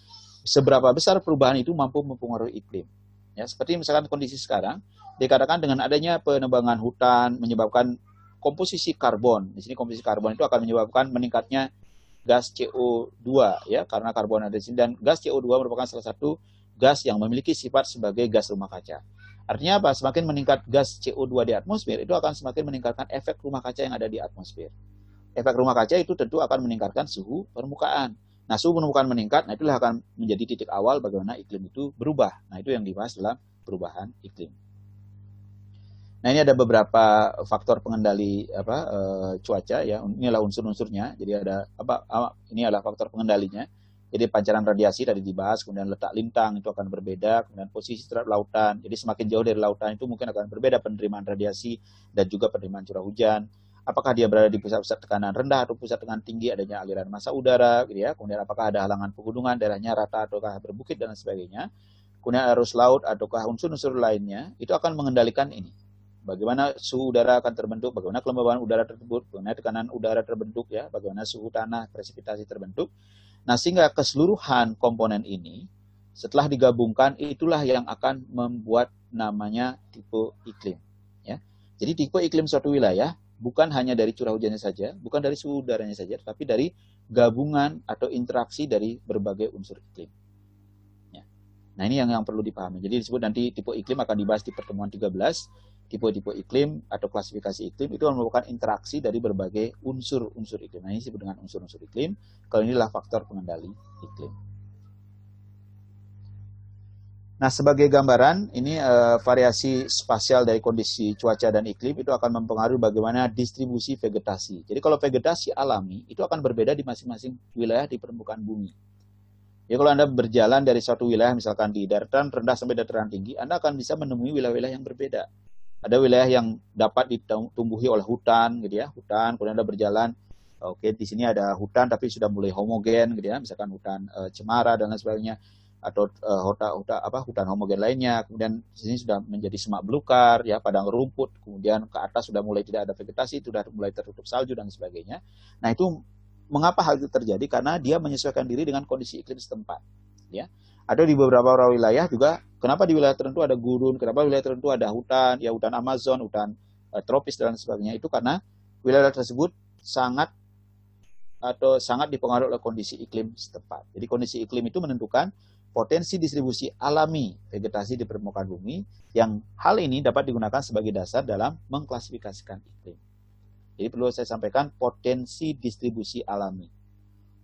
seberapa besar perubahan itu mampu mempengaruhi iklim. Ya, seperti misalkan kondisi sekarang, dikatakan dengan adanya penebangan hutan menyebabkan komposisi karbon. Di sini komposisi karbon itu akan menyebabkan meningkatnya gas CO2 ya, karena karbon ada di sini dan gas CO2 merupakan salah satu gas yang memiliki sifat sebagai gas rumah kaca. Artinya apa? Semakin meningkat gas CO2 di atmosfer, itu akan semakin meningkatkan efek rumah kaca yang ada di atmosfer. Efek rumah kaca itu tentu akan meningkatkan suhu permukaan. Nah, suhu permukaan meningkat, nah itulah akan menjadi titik awal bagaimana iklim itu berubah. Nah, itu yang dibahas dalam perubahan iklim. Nah, ini ada beberapa faktor pengendali apa e, cuaca ya. Inilah unsur-unsurnya. Jadi ada apa, apa ini adalah faktor pengendalinya. Jadi pancaran radiasi tadi dibahas, kemudian letak lintang itu akan berbeda, kemudian posisi terhadap lautan. Jadi semakin jauh dari lautan itu mungkin akan berbeda penerimaan radiasi dan juga penerimaan curah hujan. Apakah dia berada di pusat-pusat tekanan rendah atau pusat tekanan tinggi, adanya aliran massa udara, gitu ya. Kemudian apakah ada halangan pegunungan, daerahnya rata ataukah berbukit dan sebagainya. Kemudian arus laut ataukah unsur-unsur lainnya, itu akan mengendalikan ini. Bagaimana suhu udara akan terbentuk, bagaimana kelembaban udara tersebut, bagaimana tekanan udara terbentuk ya, bagaimana suhu tanah, presipitasi terbentuk. Nah, sehingga keseluruhan komponen ini setelah digabungkan itulah yang akan membuat namanya tipe iklim. Ya. Jadi tipe iklim suatu wilayah bukan hanya dari curah hujannya saja, bukan dari suhu udaranya saja, tapi dari gabungan atau interaksi dari berbagai unsur iklim. Ya. Nah ini yang yang perlu dipahami. Jadi disebut nanti tipe iklim akan dibahas di pertemuan 13 tipe-tipe iklim atau klasifikasi iklim itu merupakan interaksi dari berbagai unsur-unsur iklim. Nah, ini disebut dengan unsur-unsur iklim. Kalau inilah faktor pengendali iklim. Nah, sebagai gambaran, ini uh, variasi spasial dari kondisi cuaca dan iklim itu akan mempengaruhi bagaimana distribusi vegetasi. Jadi kalau vegetasi alami itu akan berbeda di masing-masing wilayah di permukaan bumi. Ya kalau Anda berjalan dari suatu wilayah misalkan di dataran rendah sampai dataran tinggi, Anda akan bisa menemui wilayah-wilayah yang berbeda ada wilayah yang dapat ditumbuhi oleh hutan gitu ya hutan kemudian anda berjalan. Oke di sini ada hutan tapi sudah mulai homogen gitu ya misalkan hutan e, cemara dan lain sebagainya atau e, hutan, hutan apa hutan homogen lainnya. Kemudian di sini sudah menjadi semak belukar ya padang rumput kemudian ke atas sudah mulai tidak ada vegetasi sudah mulai tertutup salju dan sebagainya. Nah itu mengapa hal itu terjadi? Karena dia menyesuaikan diri dengan kondisi iklim setempat ya ada di beberapa wilayah juga, kenapa di wilayah tertentu ada gurun, kenapa wilayah tertentu ada hutan, ya hutan Amazon, hutan uh, tropis dan sebagainya. Itu karena wilayah tersebut sangat atau sangat dipengaruhi oleh kondisi iklim setempat. Jadi kondisi iklim itu menentukan potensi distribusi alami vegetasi di permukaan bumi yang hal ini dapat digunakan sebagai dasar dalam mengklasifikasikan iklim. Jadi perlu saya sampaikan potensi distribusi alami.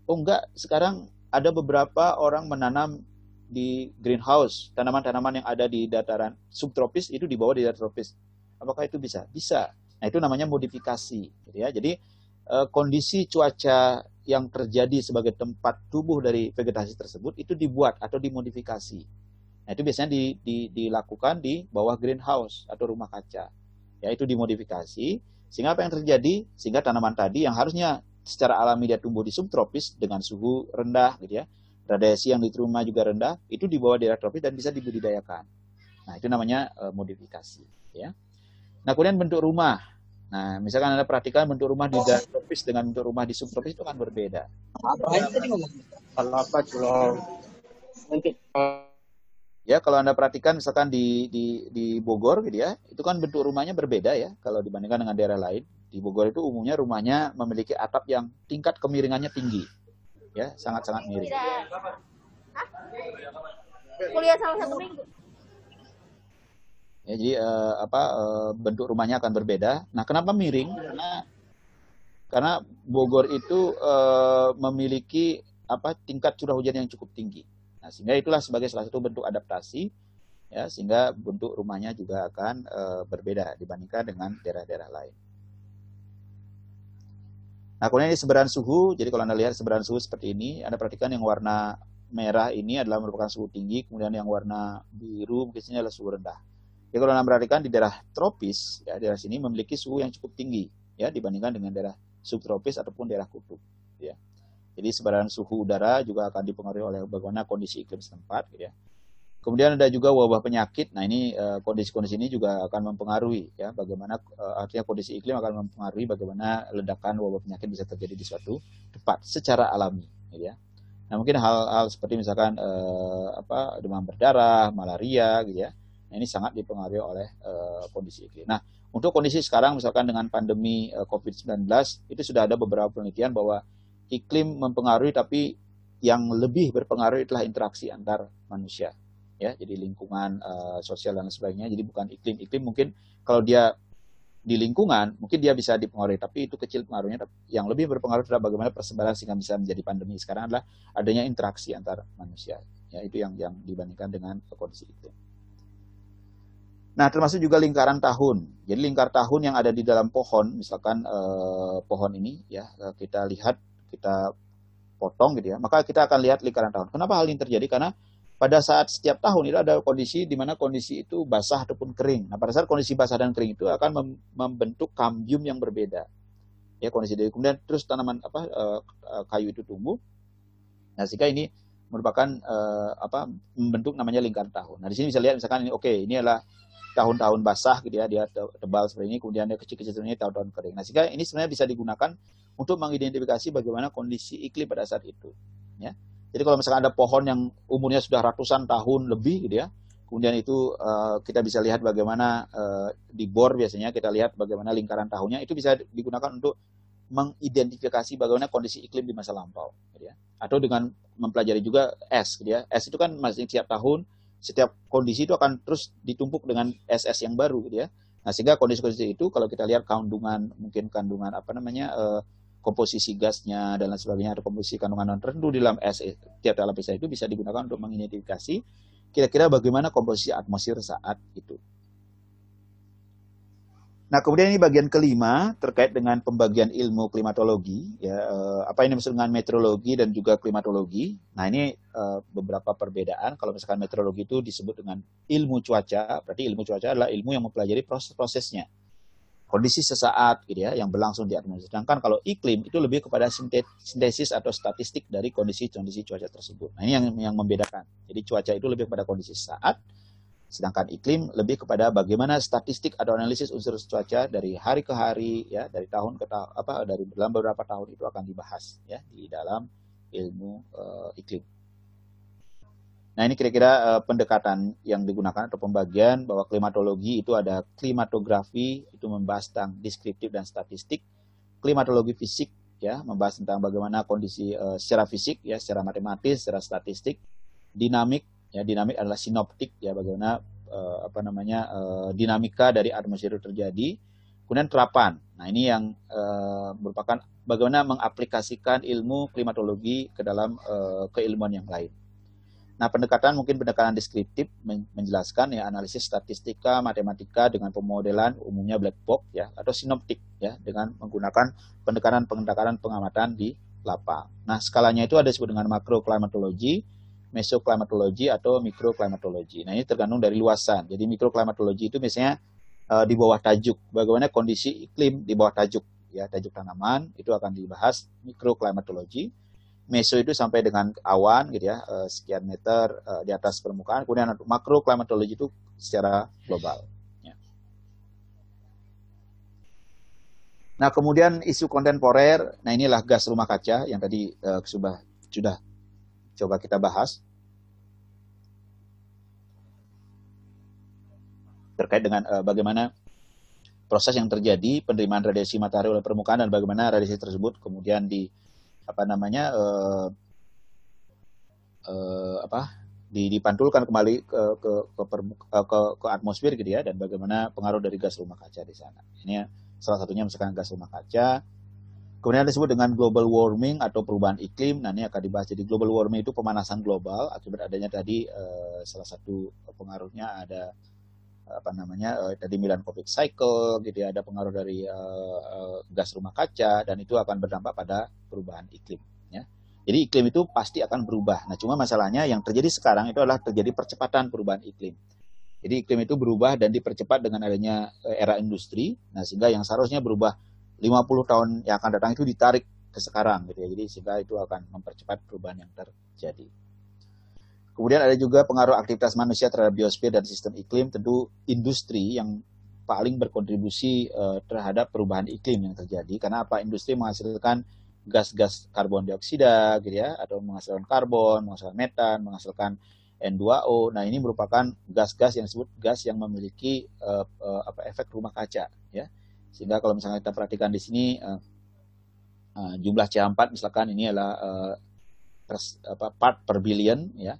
Oh enggak, sekarang ada beberapa orang menanam di greenhouse, tanaman-tanaman yang ada di dataran subtropis itu dibawa di dataran tropis. Apakah itu bisa? Bisa. Nah, itu namanya modifikasi, gitu ya. Jadi eh, kondisi cuaca yang terjadi sebagai tempat tubuh dari vegetasi tersebut itu dibuat atau dimodifikasi. Nah, itu biasanya di, di, dilakukan di bawah greenhouse atau rumah kaca. Ya, itu dimodifikasi sehingga apa yang terjadi? Sehingga tanaman tadi yang harusnya secara alami dia tumbuh di subtropis dengan suhu rendah gitu ya. Radiasi yang diterima juga rendah, itu di bawah daerah tropis dan bisa dibudidayakan. Nah, itu namanya uh, modifikasi ya. Nah, kemudian bentuk rumah. Nah, misalkan Anda perhatikan bentuk rumah di daerah tropis dengan bentuk rumah di subtropis itu kan berbeda. Apa tadi ngomong? Kalau apa kalau untuk Ya, kalau Anda perhatikan misalkan di, di, di Bogor gitu ya, itu kan bentuk rumahnya berbeda ya kalau dibandingkan dengan daerah lain. Di Bogor itu umumnya rumahnya memiliki atap yang tingkat kemiringannya tinggi. Ya, sangat-sangat miring. Kuliah salah satu minggu. Ya, jadi uh, apa uh, bentuk rumahnya akan berbeda. Nah, kenapa miring? Karena karena Bogor itu uh, memiliki apa tingkat curah hujan yang cukup tinggi. Nah, sehingga itulah sebagai salah satu bentuk adaptasi ya sehingga bentuk rumahnya juga akan e, berbeda dibandingkan dengan daerah-daerah lain. Nah, kemudian ini sebaran suhu. Jadi kalau Anda lihat sebaran suhu seperti ini, Anda perhatikan yang warna merah ini adalah merupakan suhu tinggi, kemudian yang warna biru mungkin adalah suhu rendah. Jadi kalau Anda perhatikan di daerah tropis, ya daerah sini memiliki suhu yang cukup tinggi ya dibandingkan dengan daerah subtropis ataupun daerah kutub ya. Jadi sebaran suhu udara juga akan dipengaruhi oleh bagaimana kondisi iklim setempat. Gitu ya. Kemudian ada juga wabah penyakit. Nah ini eh, kondisi-kondisi ini juga akan mempengaruhi ya bagaimana uh, artinya kondisi iklim akan mempengaruhi bagaimana ledakan wabah penyakit bisa terjadi di suatu tempat secara alami. Gitu ya. Nah mungkin hal-hal seperti misalkan uh, apa demam berdarah, malaria, gitu ya. Nah, ini sangat dipengaruhi oleh uh, kondisi iklim. Nah untuk kondisi sekarang misalkan dengan pandemi uh, COVID-19 itu sudah ada beberapa penelitian bahwa iklim mempengaruhi tapi yang lebih berpengaruh itulah interaksi antar manusia ya jadi lingkungan uh, sosial dan sebagainya jadi bukan iklim iklim mungkin kalau dia di lingkungan mungkin dia bisa dipengaruhi tapi itu kecil pengaruhnya yang lebih berpengaruh adalah bagaimana persebaran sehingga bisa menjadi pandemi sekarang adalah adanya interaksi antar manusia ya itu yang yang dibandingkan dengan kondisi itu Nah, termasuk juga lingkaran tahun. Jadi lingkar tahun yang ada di dalam pohon, misalkan eh, pohon ini ya kita lihat kita potong gitu ya, maka kita akan lihat lingkaran tahun. Kenapa hal ini terjadi? Karena pada saat setiap tahun itu ada kondisi di mana kondisi itu basah ataupun kering. Nah, pada saat kondisi basah dan kering itu akan mem membentuk kambium yang berbeda. Ya, kondisi dari kemudian terus tanaman apa uh, kayu itu tumbuh. Nah, sehingga ini merupakan uh, apa membentuk namanya lingkaran tahun. Nah, di sini bisa lihat misalkan ini oke, okay, ini adalah tahun-tahun basah gitu ya, dia tebal seperti ini, kemudian dia kecil-kecil seperti ini tahun-tahun kering. Nah, sehingga ini sebenarnya bisa digunakan untuk mengidentifikasi bagaimana kondisi iklim pada saat itu. Ya. Jadi kalau misalkan ada pohon yang umurnya sudah ratusan tahun lebih, gitu ya, kemudian itu uh, kita bisa lihat bagaimana uh, di bor biasanya kita lihat bagaimana lingkaran tahunnya itu bisa digunakan untuk mengidentifikasi bagaimana kondisi iklim di masa lampau, gitu ya. Atau dengan mempelajari juga es, gitu ya. Es itu kan masih setiap tahun, setiap kondisi itu akan terus ditumpuk dengan es-es yang baru, gitu ya. Nah, sehingga kondisi-kondisi itu kalau kita lihat kandungan mungkin kandungan apa namanya uh, komposisi gasnya dan lain sebagainya atau komposisi kandungan non tertentu di dalam es tiap lapisan itu bisa digunakan untuk mengidentifikasi kira-kira bagaimana komposisi atmosfer saat itu. Nah, kemudian ini bagian kelima terkait dengan pembagian ilmu klimatologi, ya eh, apa ini maksud dengan meteorologi dan juga klimatologi. Nah, ini eh, beberapa perbedaan. Kalau misalkan meteorologi itu disebut dengan ilmu cuaca, berarti ilmu cuaca adalah ilmu yang mempelajari proses-prosesnya kondisi sesaat gitu ya yang berlangsung di atmosfer. Sedangkan kalau iklim itu lebih kepada sintesis atau statistik dari kondisi-kondisi cuaca tersebut. Nah, ini yang yang membedakan. Jadi cuaca itu lebih kepada kondisi sesaat, sedangkan iklim lebih kepada bagaimana statistik atau analisis unsur cuaca dari hari ke hari ya, dari tahun ke tahun apa dari dalam beberapa tahun itu akan dibahas ya di dalam ilmu uh, iklim. Nah ini kira-kira uh, pendekatan yang digunakan atau pembagian bahwa klimatologi itu ada klimatografi itu membahas tentang deskriptif dan statistik, klimatologi fisik ya membahas tentang bagaimana kondisi uh, secara fisik ya secara matematis, secara statistik, dinamik ya dinamik adalah sinoptik ya bagaimana uh, apa namanya uh, dinamika dari atmosfer terjadi, kemudian terapan. Nah ini yang uh, merupakan bagaimana mengaplikasikan ilmu klimatologi ke dalam uh, keilmuan yang lain. Nah, pendekatan mungkin pendekatan deskriptif menjelaskan ya analisis statistika, matematika dengan pemodelan umumnya black box ya atau sinoptik ya dengan menggunakan pendekatan-pendekatan pengamatan di lapang. Nah, skalanya itu ada disebut dengan makroklimatologi, mesoklimatologi atau mikroklimatologi. Nah, ini tergantung dari luasan. Jadi mikroklimatologi itu misalnya uh, di bawah tajuk bagaimana kondisi iklim di bawah tajuk ya tajuk tanaman itu akan dibahas mikroklimatologi. Meso itu sampai dengan awan gitu ya, uh, sekian meter uh, di atas permukaan. Kemudian untuk makroklimatologi itu secara global. Ya. Nah kemudian isu kontemporer, nah inilah gas rumah kaca yang tadi uh, sudah sudah coba kita bahas. terkait dengan uh, bagaimana proses yang terjadi penerimaan radiasi matahari oleh permukaan dan bagaimana radiasi tersebut kemudian di apa namanya uh, uh, apa di, dipantulkan kembali ke ke ke, permuka, ke ke atmosfer gitu ya dan bagaimana pengaruh dari gas rumah kaca di sana. Ini salah satunya misalkan gas rumah kaca. Kemudian disebut dengan global warming atau perubahan iklim. Nah ini akan dibahas. Jadi global warming itu pemanasan global akibat adanya tadi uh, salah satu pengaruhnya ada apa namanya uh, tadi Milankovic cycle gitu ya ada pengaruh dari uh, gas rumah kaca dan itu akan berdampak pada perubahan iklim ya. Jadi iklim itu pasti akan berubah. Nah, cuma masalahnya yang terjadi sekarang itu adalah terjadi percepatan perubahan iklim. Jadi iklim itu berubah dan dipercepat dengan adanya era industri. Nah, sehingga yang seharusnya berubah 50 tahun yang akan datang itu ditarik ke sekarang gitu ya. Jadi sehingga itu akan mempercepat perubahan yang terjadi. Kemudian ada juga pengaruh aktivitas manusia terhadap biosfer dan sistem iklim, tentu industri yang paling berkontribusi uh, terhadap perubahan iklim yang terjadi. Karena apa? Industri menghasilkan gas-gas karbon dioksida, gitu ya, atau menghasilkan karbon, menghasilkan metan, menghasilkan N2O. Nah, ini merupakan gas-gas yang disebut gas yang memiliki uh, uh, efek rumah kaca, ya. Sehingga kalau misalnya kita perhatikan di sini uh, uh, jumlah C4 misalkan ini adalah uh, pers, apa, part per billion, ya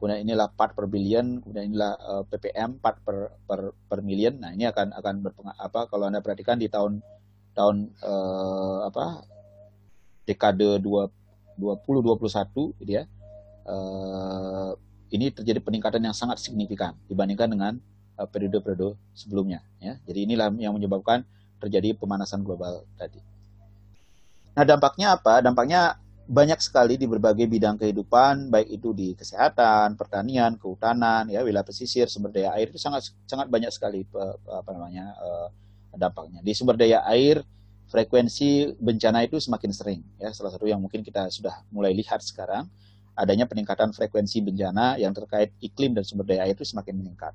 kemudian inilah part per billion, kemudian inilah uh, ppm part per, per per million. Nah ini akan akan berpengaruh apa kalau anda perhatikan di tahun tahun uh, apa dekade 20 21 gitu ya. Uh, ini terjadi peningkatan yang sangat signifikan dibandingkan dengan periode-periode uh, sebelumnya ya. Jadi inilah yang menyebabkan terjadi pemanasan global tadi. Nah, dampaknya apa? Dampaknya banyak sekali di berbagai bidang kehidupan, baik itu di kesehatan, pertanian, kehutanan, ya wilayah pesisir, sumber daya air itu sangat sangat banyak sekali apa namanya eh, dampaknya. Di sumber daya air, frekuensi bencana itu semakin sering. Ya, salah satu yang mungkin kita sudah mulai lihat sekarang adanya peningkatan frekuensi bencana yang terkait iklim dan sumber daya air itu semakin meningkat.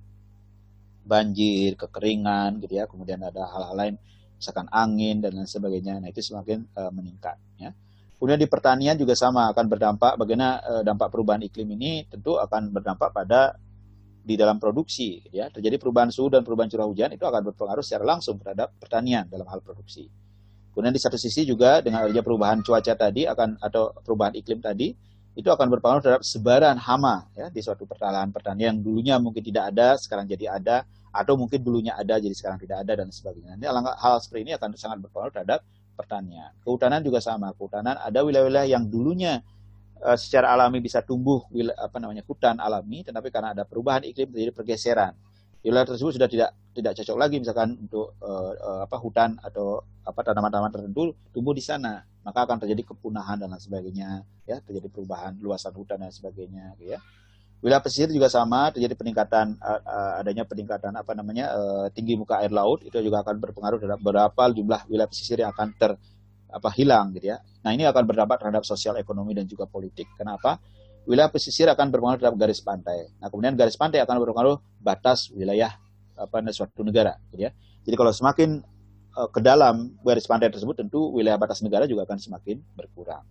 Banjir, kekeringan, gitu ya. Kemudian ada hal-hal lain, misalkan angin dan lain sebagainya. Nah itu semakin uh, meningkat. Ya Kemudian di pertanian juga sama akan berdampak bagaimana uh, dampak perubahan iklim ini tentu akan berdampak pada di dalam produksi ya terjadi perubahan suhu dan perubahan curah hujan itu akan berpengaruh secara langsung terhadap pertanian dalam hal produksi. Kemudian di satu sisi juga dengan adanya perubahan cuaca tadi akan atau perubahan iklim tadi itu akan berpengaruh terhadap sebaran hama ya di suatu pertanian pertanian yang dulunya mungkin tidak ada sekarang jadi ada atau mungkin dulunya ada jadi sekarang tidak ada dan sebagainya. Ini hal seperti ini akan sangat berpengaruh terhadap pertanian. Kehutanan juga sama. Kehutanan ada wilayah-wilayah yang dulunya uh, secara alami bisa tumbuh apa namanya hutan alami, tetapi karena ada perubahan iklim terjadi pergeseran. Wilayah tersebut sudah tidak tidak cocok lagi misalkan untuk uh, uh, apa hutan atau apa tanaman-tanaman tertentu tumbuh di sana, maka akan terjadi kepunahan dan lain sebagainya, ya terjadi perubahan luasan hutan dan sebagainya, gitu ya. Wilayah pesisir juga sama, terjadi peningkatan adanya peningkatan apa namanya uh, tinggi muka air laut itu juga akan berpengaruh terhadap berapa jumlah wilayah pesisir yang akan ter apa hilang gitu ya. Nah, ini akan berdampak terhadap sosial ekonomi dan juga politik. Kenapa? Wilayah pesisir akan berpengaruh terhadap garis pantai. Nah, kemudian garis pantai akan berpengaruh batas wilayah apa suatu negara gitu ya. Jadi kalau semakin uh, ke dalam garis pantai tersebut tentu wilayah batas negara juga akan semakin berkurang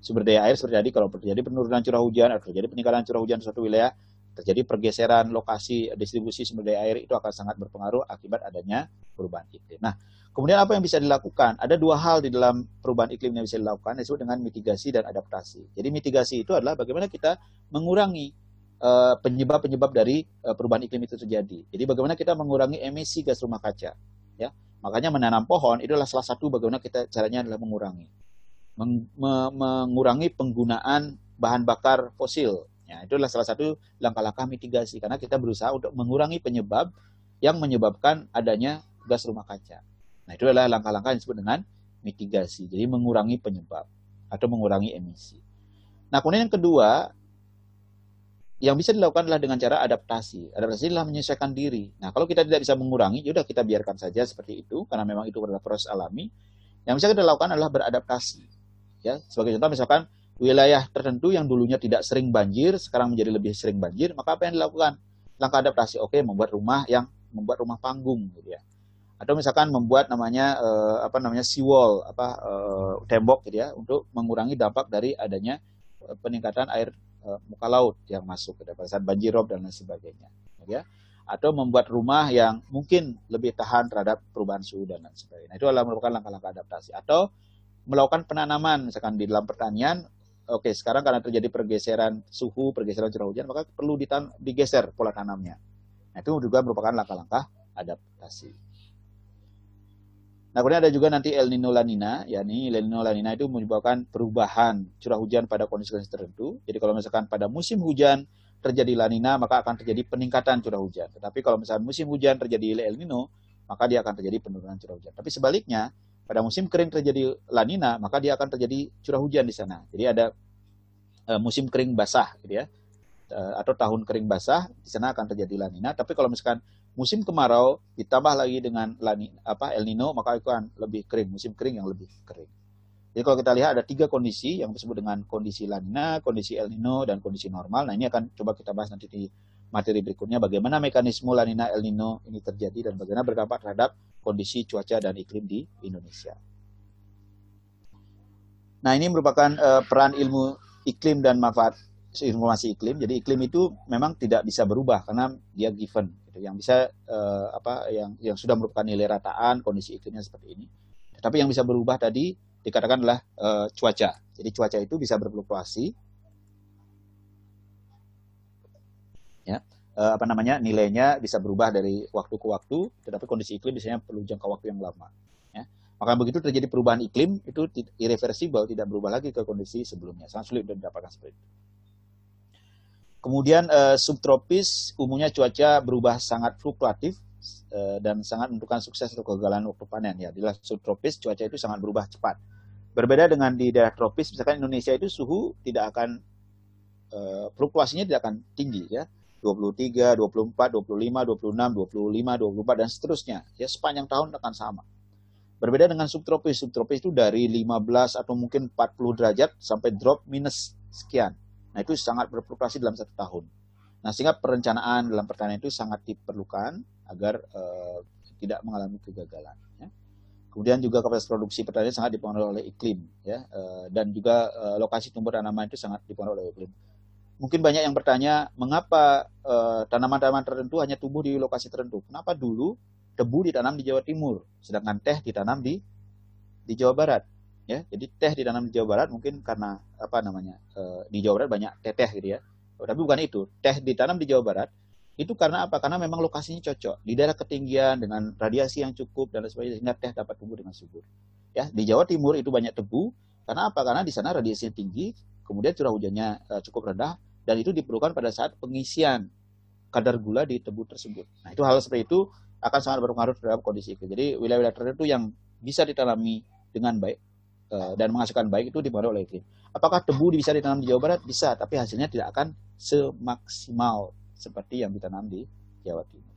sumber daya air tadi kalau terjadi penurunan curah hujan atau terjadi peningkatan curah hujan di suatu wilayah terjadi pergeseran lokasi distribusi sumber daya air itu akan sangat berpengaruh akibat adanya perubahan iklim. Nah, kemudian apa yang bisa dilakukan? Ada dua hal di dalam perubahan iklim yang bisa dilakukan disebut dengan mitigasi dan adaptasi. Jadi mitigasi itu adalah bagaimana kita mengurangi eh, penyebab-penyebab uh, dari uh, perubahan iklim itu terjadi. Jadi bagaimana kita mengurangi emisi gas rumah kaca, ya. Makanya menanam pohon itu adalah salah satu bagaimana kita caranya adalah mengurangi mengurangi penggunaan bahan bakar fosil. Ya, itu adalah salah satu langkah-langkah mitigasi karena kita berusaha untuk mengurangi penyebab yang menyebabkan adanya gas rumah kaca. Nah, itu adalah langkah-langkah yang disebut dengan mitigasi. Jadi mengurangi penyebab atau mengurangi emisi. Nah, kemudian yang kedua yang bisa dilakukan adalah dengan cara adaptasi. Adaptasi adalah menyesuaikan diri. Nah, kalau kita tidak bisa mengurangi, ya kita biarkan saja seperti itu karena memang itu adalah proses alami. Yang bisa kita lakukan adalah beradaptasi. Ya, sebagai contoh misalkan wilayah tertentu yang dulunya tidak sering banjir, sekarang menjadi lebih sering banjir, maka apa yang dilakukan? Langkah adaptasi, oke, membuat rumah yang membuat rumah panggung, gitu ya. Atau misalkan membuat namanya uh, apa namanya seawall, apa uh, tembok, gitu ya, untuk mengurangi dampak dari adanya uh, peningkatan air uh, muka laut yang masuk pada saat banjir rob dan lain sebagainya, gitu ya. Atau membuat rumah yang mungkin lebih tahan terhadap perubahan suhu dan lain sebagainya. Itu adalah merupakan langkah-langkah adaptasi. Atau melakukan penanaman, misalkan di dalam pertanian, oke sekarang karena terjadi pergeseran suhu, pergeseran curah hujan, maka perlu ditan digeser pola tanamnya. Nah, itu juga merupakan langkah-langkah adaptasi. Nah, kemudian ada juga nanti El Nino La Nina, yakni El Nino La Nina itu menyebabkan perubahan curah hujan pada kondisi-kondisi tertentu. Jadi kalau misalkan pada musim hujan terjadi La Nina, maka akan terjadi peningkatan curah hujan. Tetapi kalau misalkan musim hujan terjadi El Nino, maka dia akan terjadi penurunan curah hujan. Tapi sebaliknya, pada musim kering terjadi lanina, maka dia akan terjadi curah hujan di sana. Jadi ada uh, musim kering basah, gitu ya, uh, atau tahun kering basah di sana akan terjadi lanina. Tapi kalau misalkan musim kemarau ditambah lagi dengan lani, apa El Nino, maka itu akan lebih kering, musim kering yang lebih kering. Jadi kalau kita lihat ada tiga kondisi yang disebut dengan kondisi lanina, kondisi El Nino, dan kondisi normal. Nah ini akan coba kita bahas nanti di materi berikutnya bagaimana mekanisme lanina El Nino ini terjadi dan bagaimana berdampak terhadap kondisi cuaca dan iklim di Indonesia. Nah, ini merupakan uh, peran ilmu iklim dan manfaat informasi iklim. Jadi iklim itu memang tidak bisa berubah karena dia given. Gitu. Yang bisa uh, apa yang yang sudah merupakan nilai rataan kondisi iklimnya seperti ini. Tapi yang bisa berubah tadi dikatakan adalah uh, cuaca. Jadi cuaca itu bisa berfluktuasi. Ya uh, apa namanya nilainya bisa berubah dari waktu ke waktu, tetapi kondisi iklim biasanya perlu jangka waktu yang lama. Ya. Maka begitu terjadi perubahan iklim itu irreversible, tidak berubah lagi ke kondisi sebelumnya. Sangat sulit untuk didapatkan seperti itu. Kemudian uh, subtropis umumnya cuaca berubah sangat fluktuatif uh, dan sangat menentukan sukses atau kegagalan waktu panen ya. Di subtropis cuaca itu sangat berubah cepat. Berbeda dengan di daerah tropis, misalkan Indonesia itu suhu tidak akan fluktuasinya tidak akan tinggi ya 23, 24, 25, 26, 25, 24 dan seterusnya. Ya sepanjang tahun akan sama. Berbeda dengan subtropis. Subtropis itu dari 15 atau mungkin 40 derajat sampai drop minus sekian. Nah itu sangat berfluktuasi dalam satu tahun. Nah sehingga perencanaan dalam pertanian itu sangat diperlukan agar uh, tidak mengalami kegagalan. Ya. Kemudian juga kapasitas produksi pertanian sangat dipengaruhi oleh iklim, ya, uh, dan juga uh, lokasi tumbuh tanaman itu sangat dipengaruhi oleh iklim mungkin banyak yang bertanya mengapa tanaman tanaman-tanaman tertentu hanya tumbuh di lokasi tertentu. Kenapa dulu tebu ditanam di Jawa Timur, sedangkan teh ditanam di di Jawa Barat? Ya, jadi teh ditanam di Jawa Barat mungkin karena apa namanya uh, di Jawa Barat banyak teteh gitu ya. Oh, tapi bukan itu. Teh ditanam di Jawa Barat itu karena apa? Karena memang lokasinya cocok di daerah ketinggian dengan radiasi yang cukup dan sebagainya sehingga teh dapat tumbuh dengan subur. Ya, di Jawa Timur itu banyak tebu karena apa? Karena di sana radiasinya tinggi, kemudian curah hujannya uh, cukup rendah dan itu diperlukan pada saat pengisian kadar gula di tebu tersebut. Nah, itu hal seperti itu akan sangat berpengaruh terhadap kondisi iklim. Jadi wilayah-wilayah tertentu yang bisa ditanami dengan baik uh, dan menghasilkan baik itu dipengaruhi oleh iklim. Apakah tebu bisa ditanam di Jawa Barat? Bisa, tapi hasilnya tidak akan semaksimal seperti yang ditanam di Jawa Timur.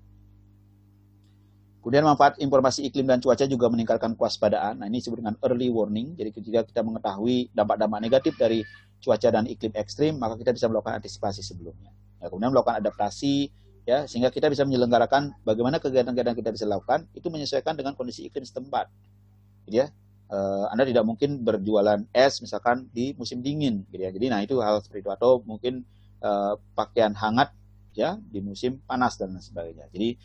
Kemudian manfaat informasi iklim dan cuaca juga meningkatkan kewaspadaan. Nah, ini disebut dengan early warning. Jadi ketika kita mengetahui dampak-dampak negatif dari cuaca dan iklim ekstrim, maka kita bisa melakukan antisipasi sebelumnya. Ya, kemudian melakukan adaptasi, ya sehingga kita bisa menyelenggarakan bagaimana kegiatan-kegiatan kita bisa lakukan itu menyesuaikan dengan kondisi iklim setempat. Gitu ya, uh, Anda tidak mungkin berjualan es misalkan di musim dingin, gitu ya. Jadi nah itu hal seperti itu atau mungkin uh, pakaian hangat ya di musim panas dan sebagainya. Jadi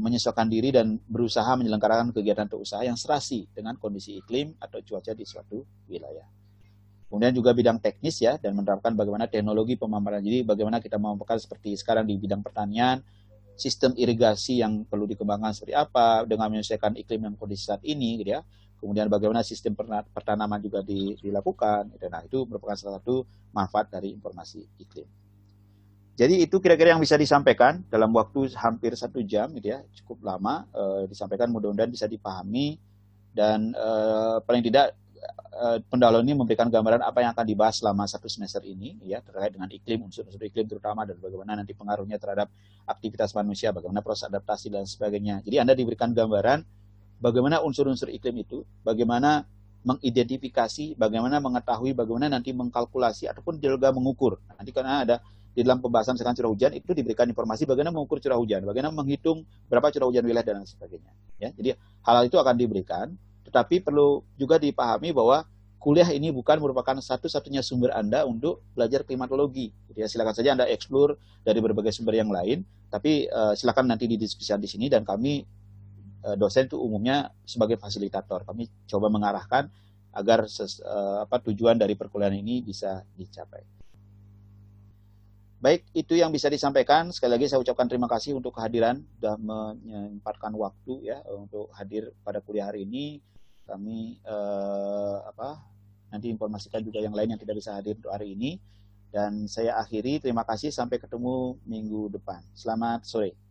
menyesuaikan diri dan berusaha menyelenggarakan kegiatan atau usaha yang serasi dengan kondisi iklim atau cuaca di suatu wilayah. Kemudian juga bidang teknis ya dan menerapkan bagaimana teknologi pemaparan. Jadi bagaimana kita memaparkan seperti sekarang di bidang pertanian, sistem irigasi yang perlu dikembangkan seperti apa dengan menyelesaikan iklim yang kondisi saat ini gitu ya. Kemudian bagaimana sistem pertanaman juga dilakukan. Gitu. Nah, itu merupakan salah satu manfaat dari informasi iklim. Jadi itu kira-kira yang bisa disampaikan dalam waktu hampir satu jam, gitu ya, cukup lama e, disampaikan. Mudah-mudahan bisa dipahami dan e, paling tidak pendahuluan ini memberikan gambaran apa yang akan dibahas selama satu semester ini ya terkait dengan iklim unsur-unsur iklim terutama dan bagaimana nanti pengaruhnya terhadap aktivitas manusia bagaimana proses adaptasi dan sebagainya jadi anda diberikan gambaran bagaimana unsur-unsur iklim itu, bagaimana mengidentifikasi, bagaimana mengetahui, bagaimana nanti mengkalkulasi ataupun juga mengukur. Nanti karena ada di dalam pembahasan sekarang curah hujan itu diberikan informasi bagaimana mengukur curah hujan, bagaimana menghitung berapa curah hujan wilayah dan lain sebagainya. Ya, jadi hal, hal itu akan diberikan, tetapi perlu juga dipahami bahwa kuliah ini bukan merupakan satu-satunya sumber Anda untuk belajar klimatologi. Jadi ya, silakan saja Anda eksplor dari berbagai sumber yang lain, tapi uh, silakan nanti didiskusikan di sini dan kami uh, dosen itu umumnya sebagai fasilitator. Kami coba mengarahkan agar ses, uh, apa tujuan dari perkuliahan ini bisa dicapai. Baik, itu yang bisa disampaikan. Sekali lagi saya ucapkan terima kasih untuk kehadiran, sudah menyempatkan waktu ya untuk hadir pada kuliah hari ini. Kami uh, apa nanti informasikan juga yang lain yang tidak bisa hadir untuk hari ini. Dan saya akhiri terima kasih sampai ketemu minggu depan. Selamat sore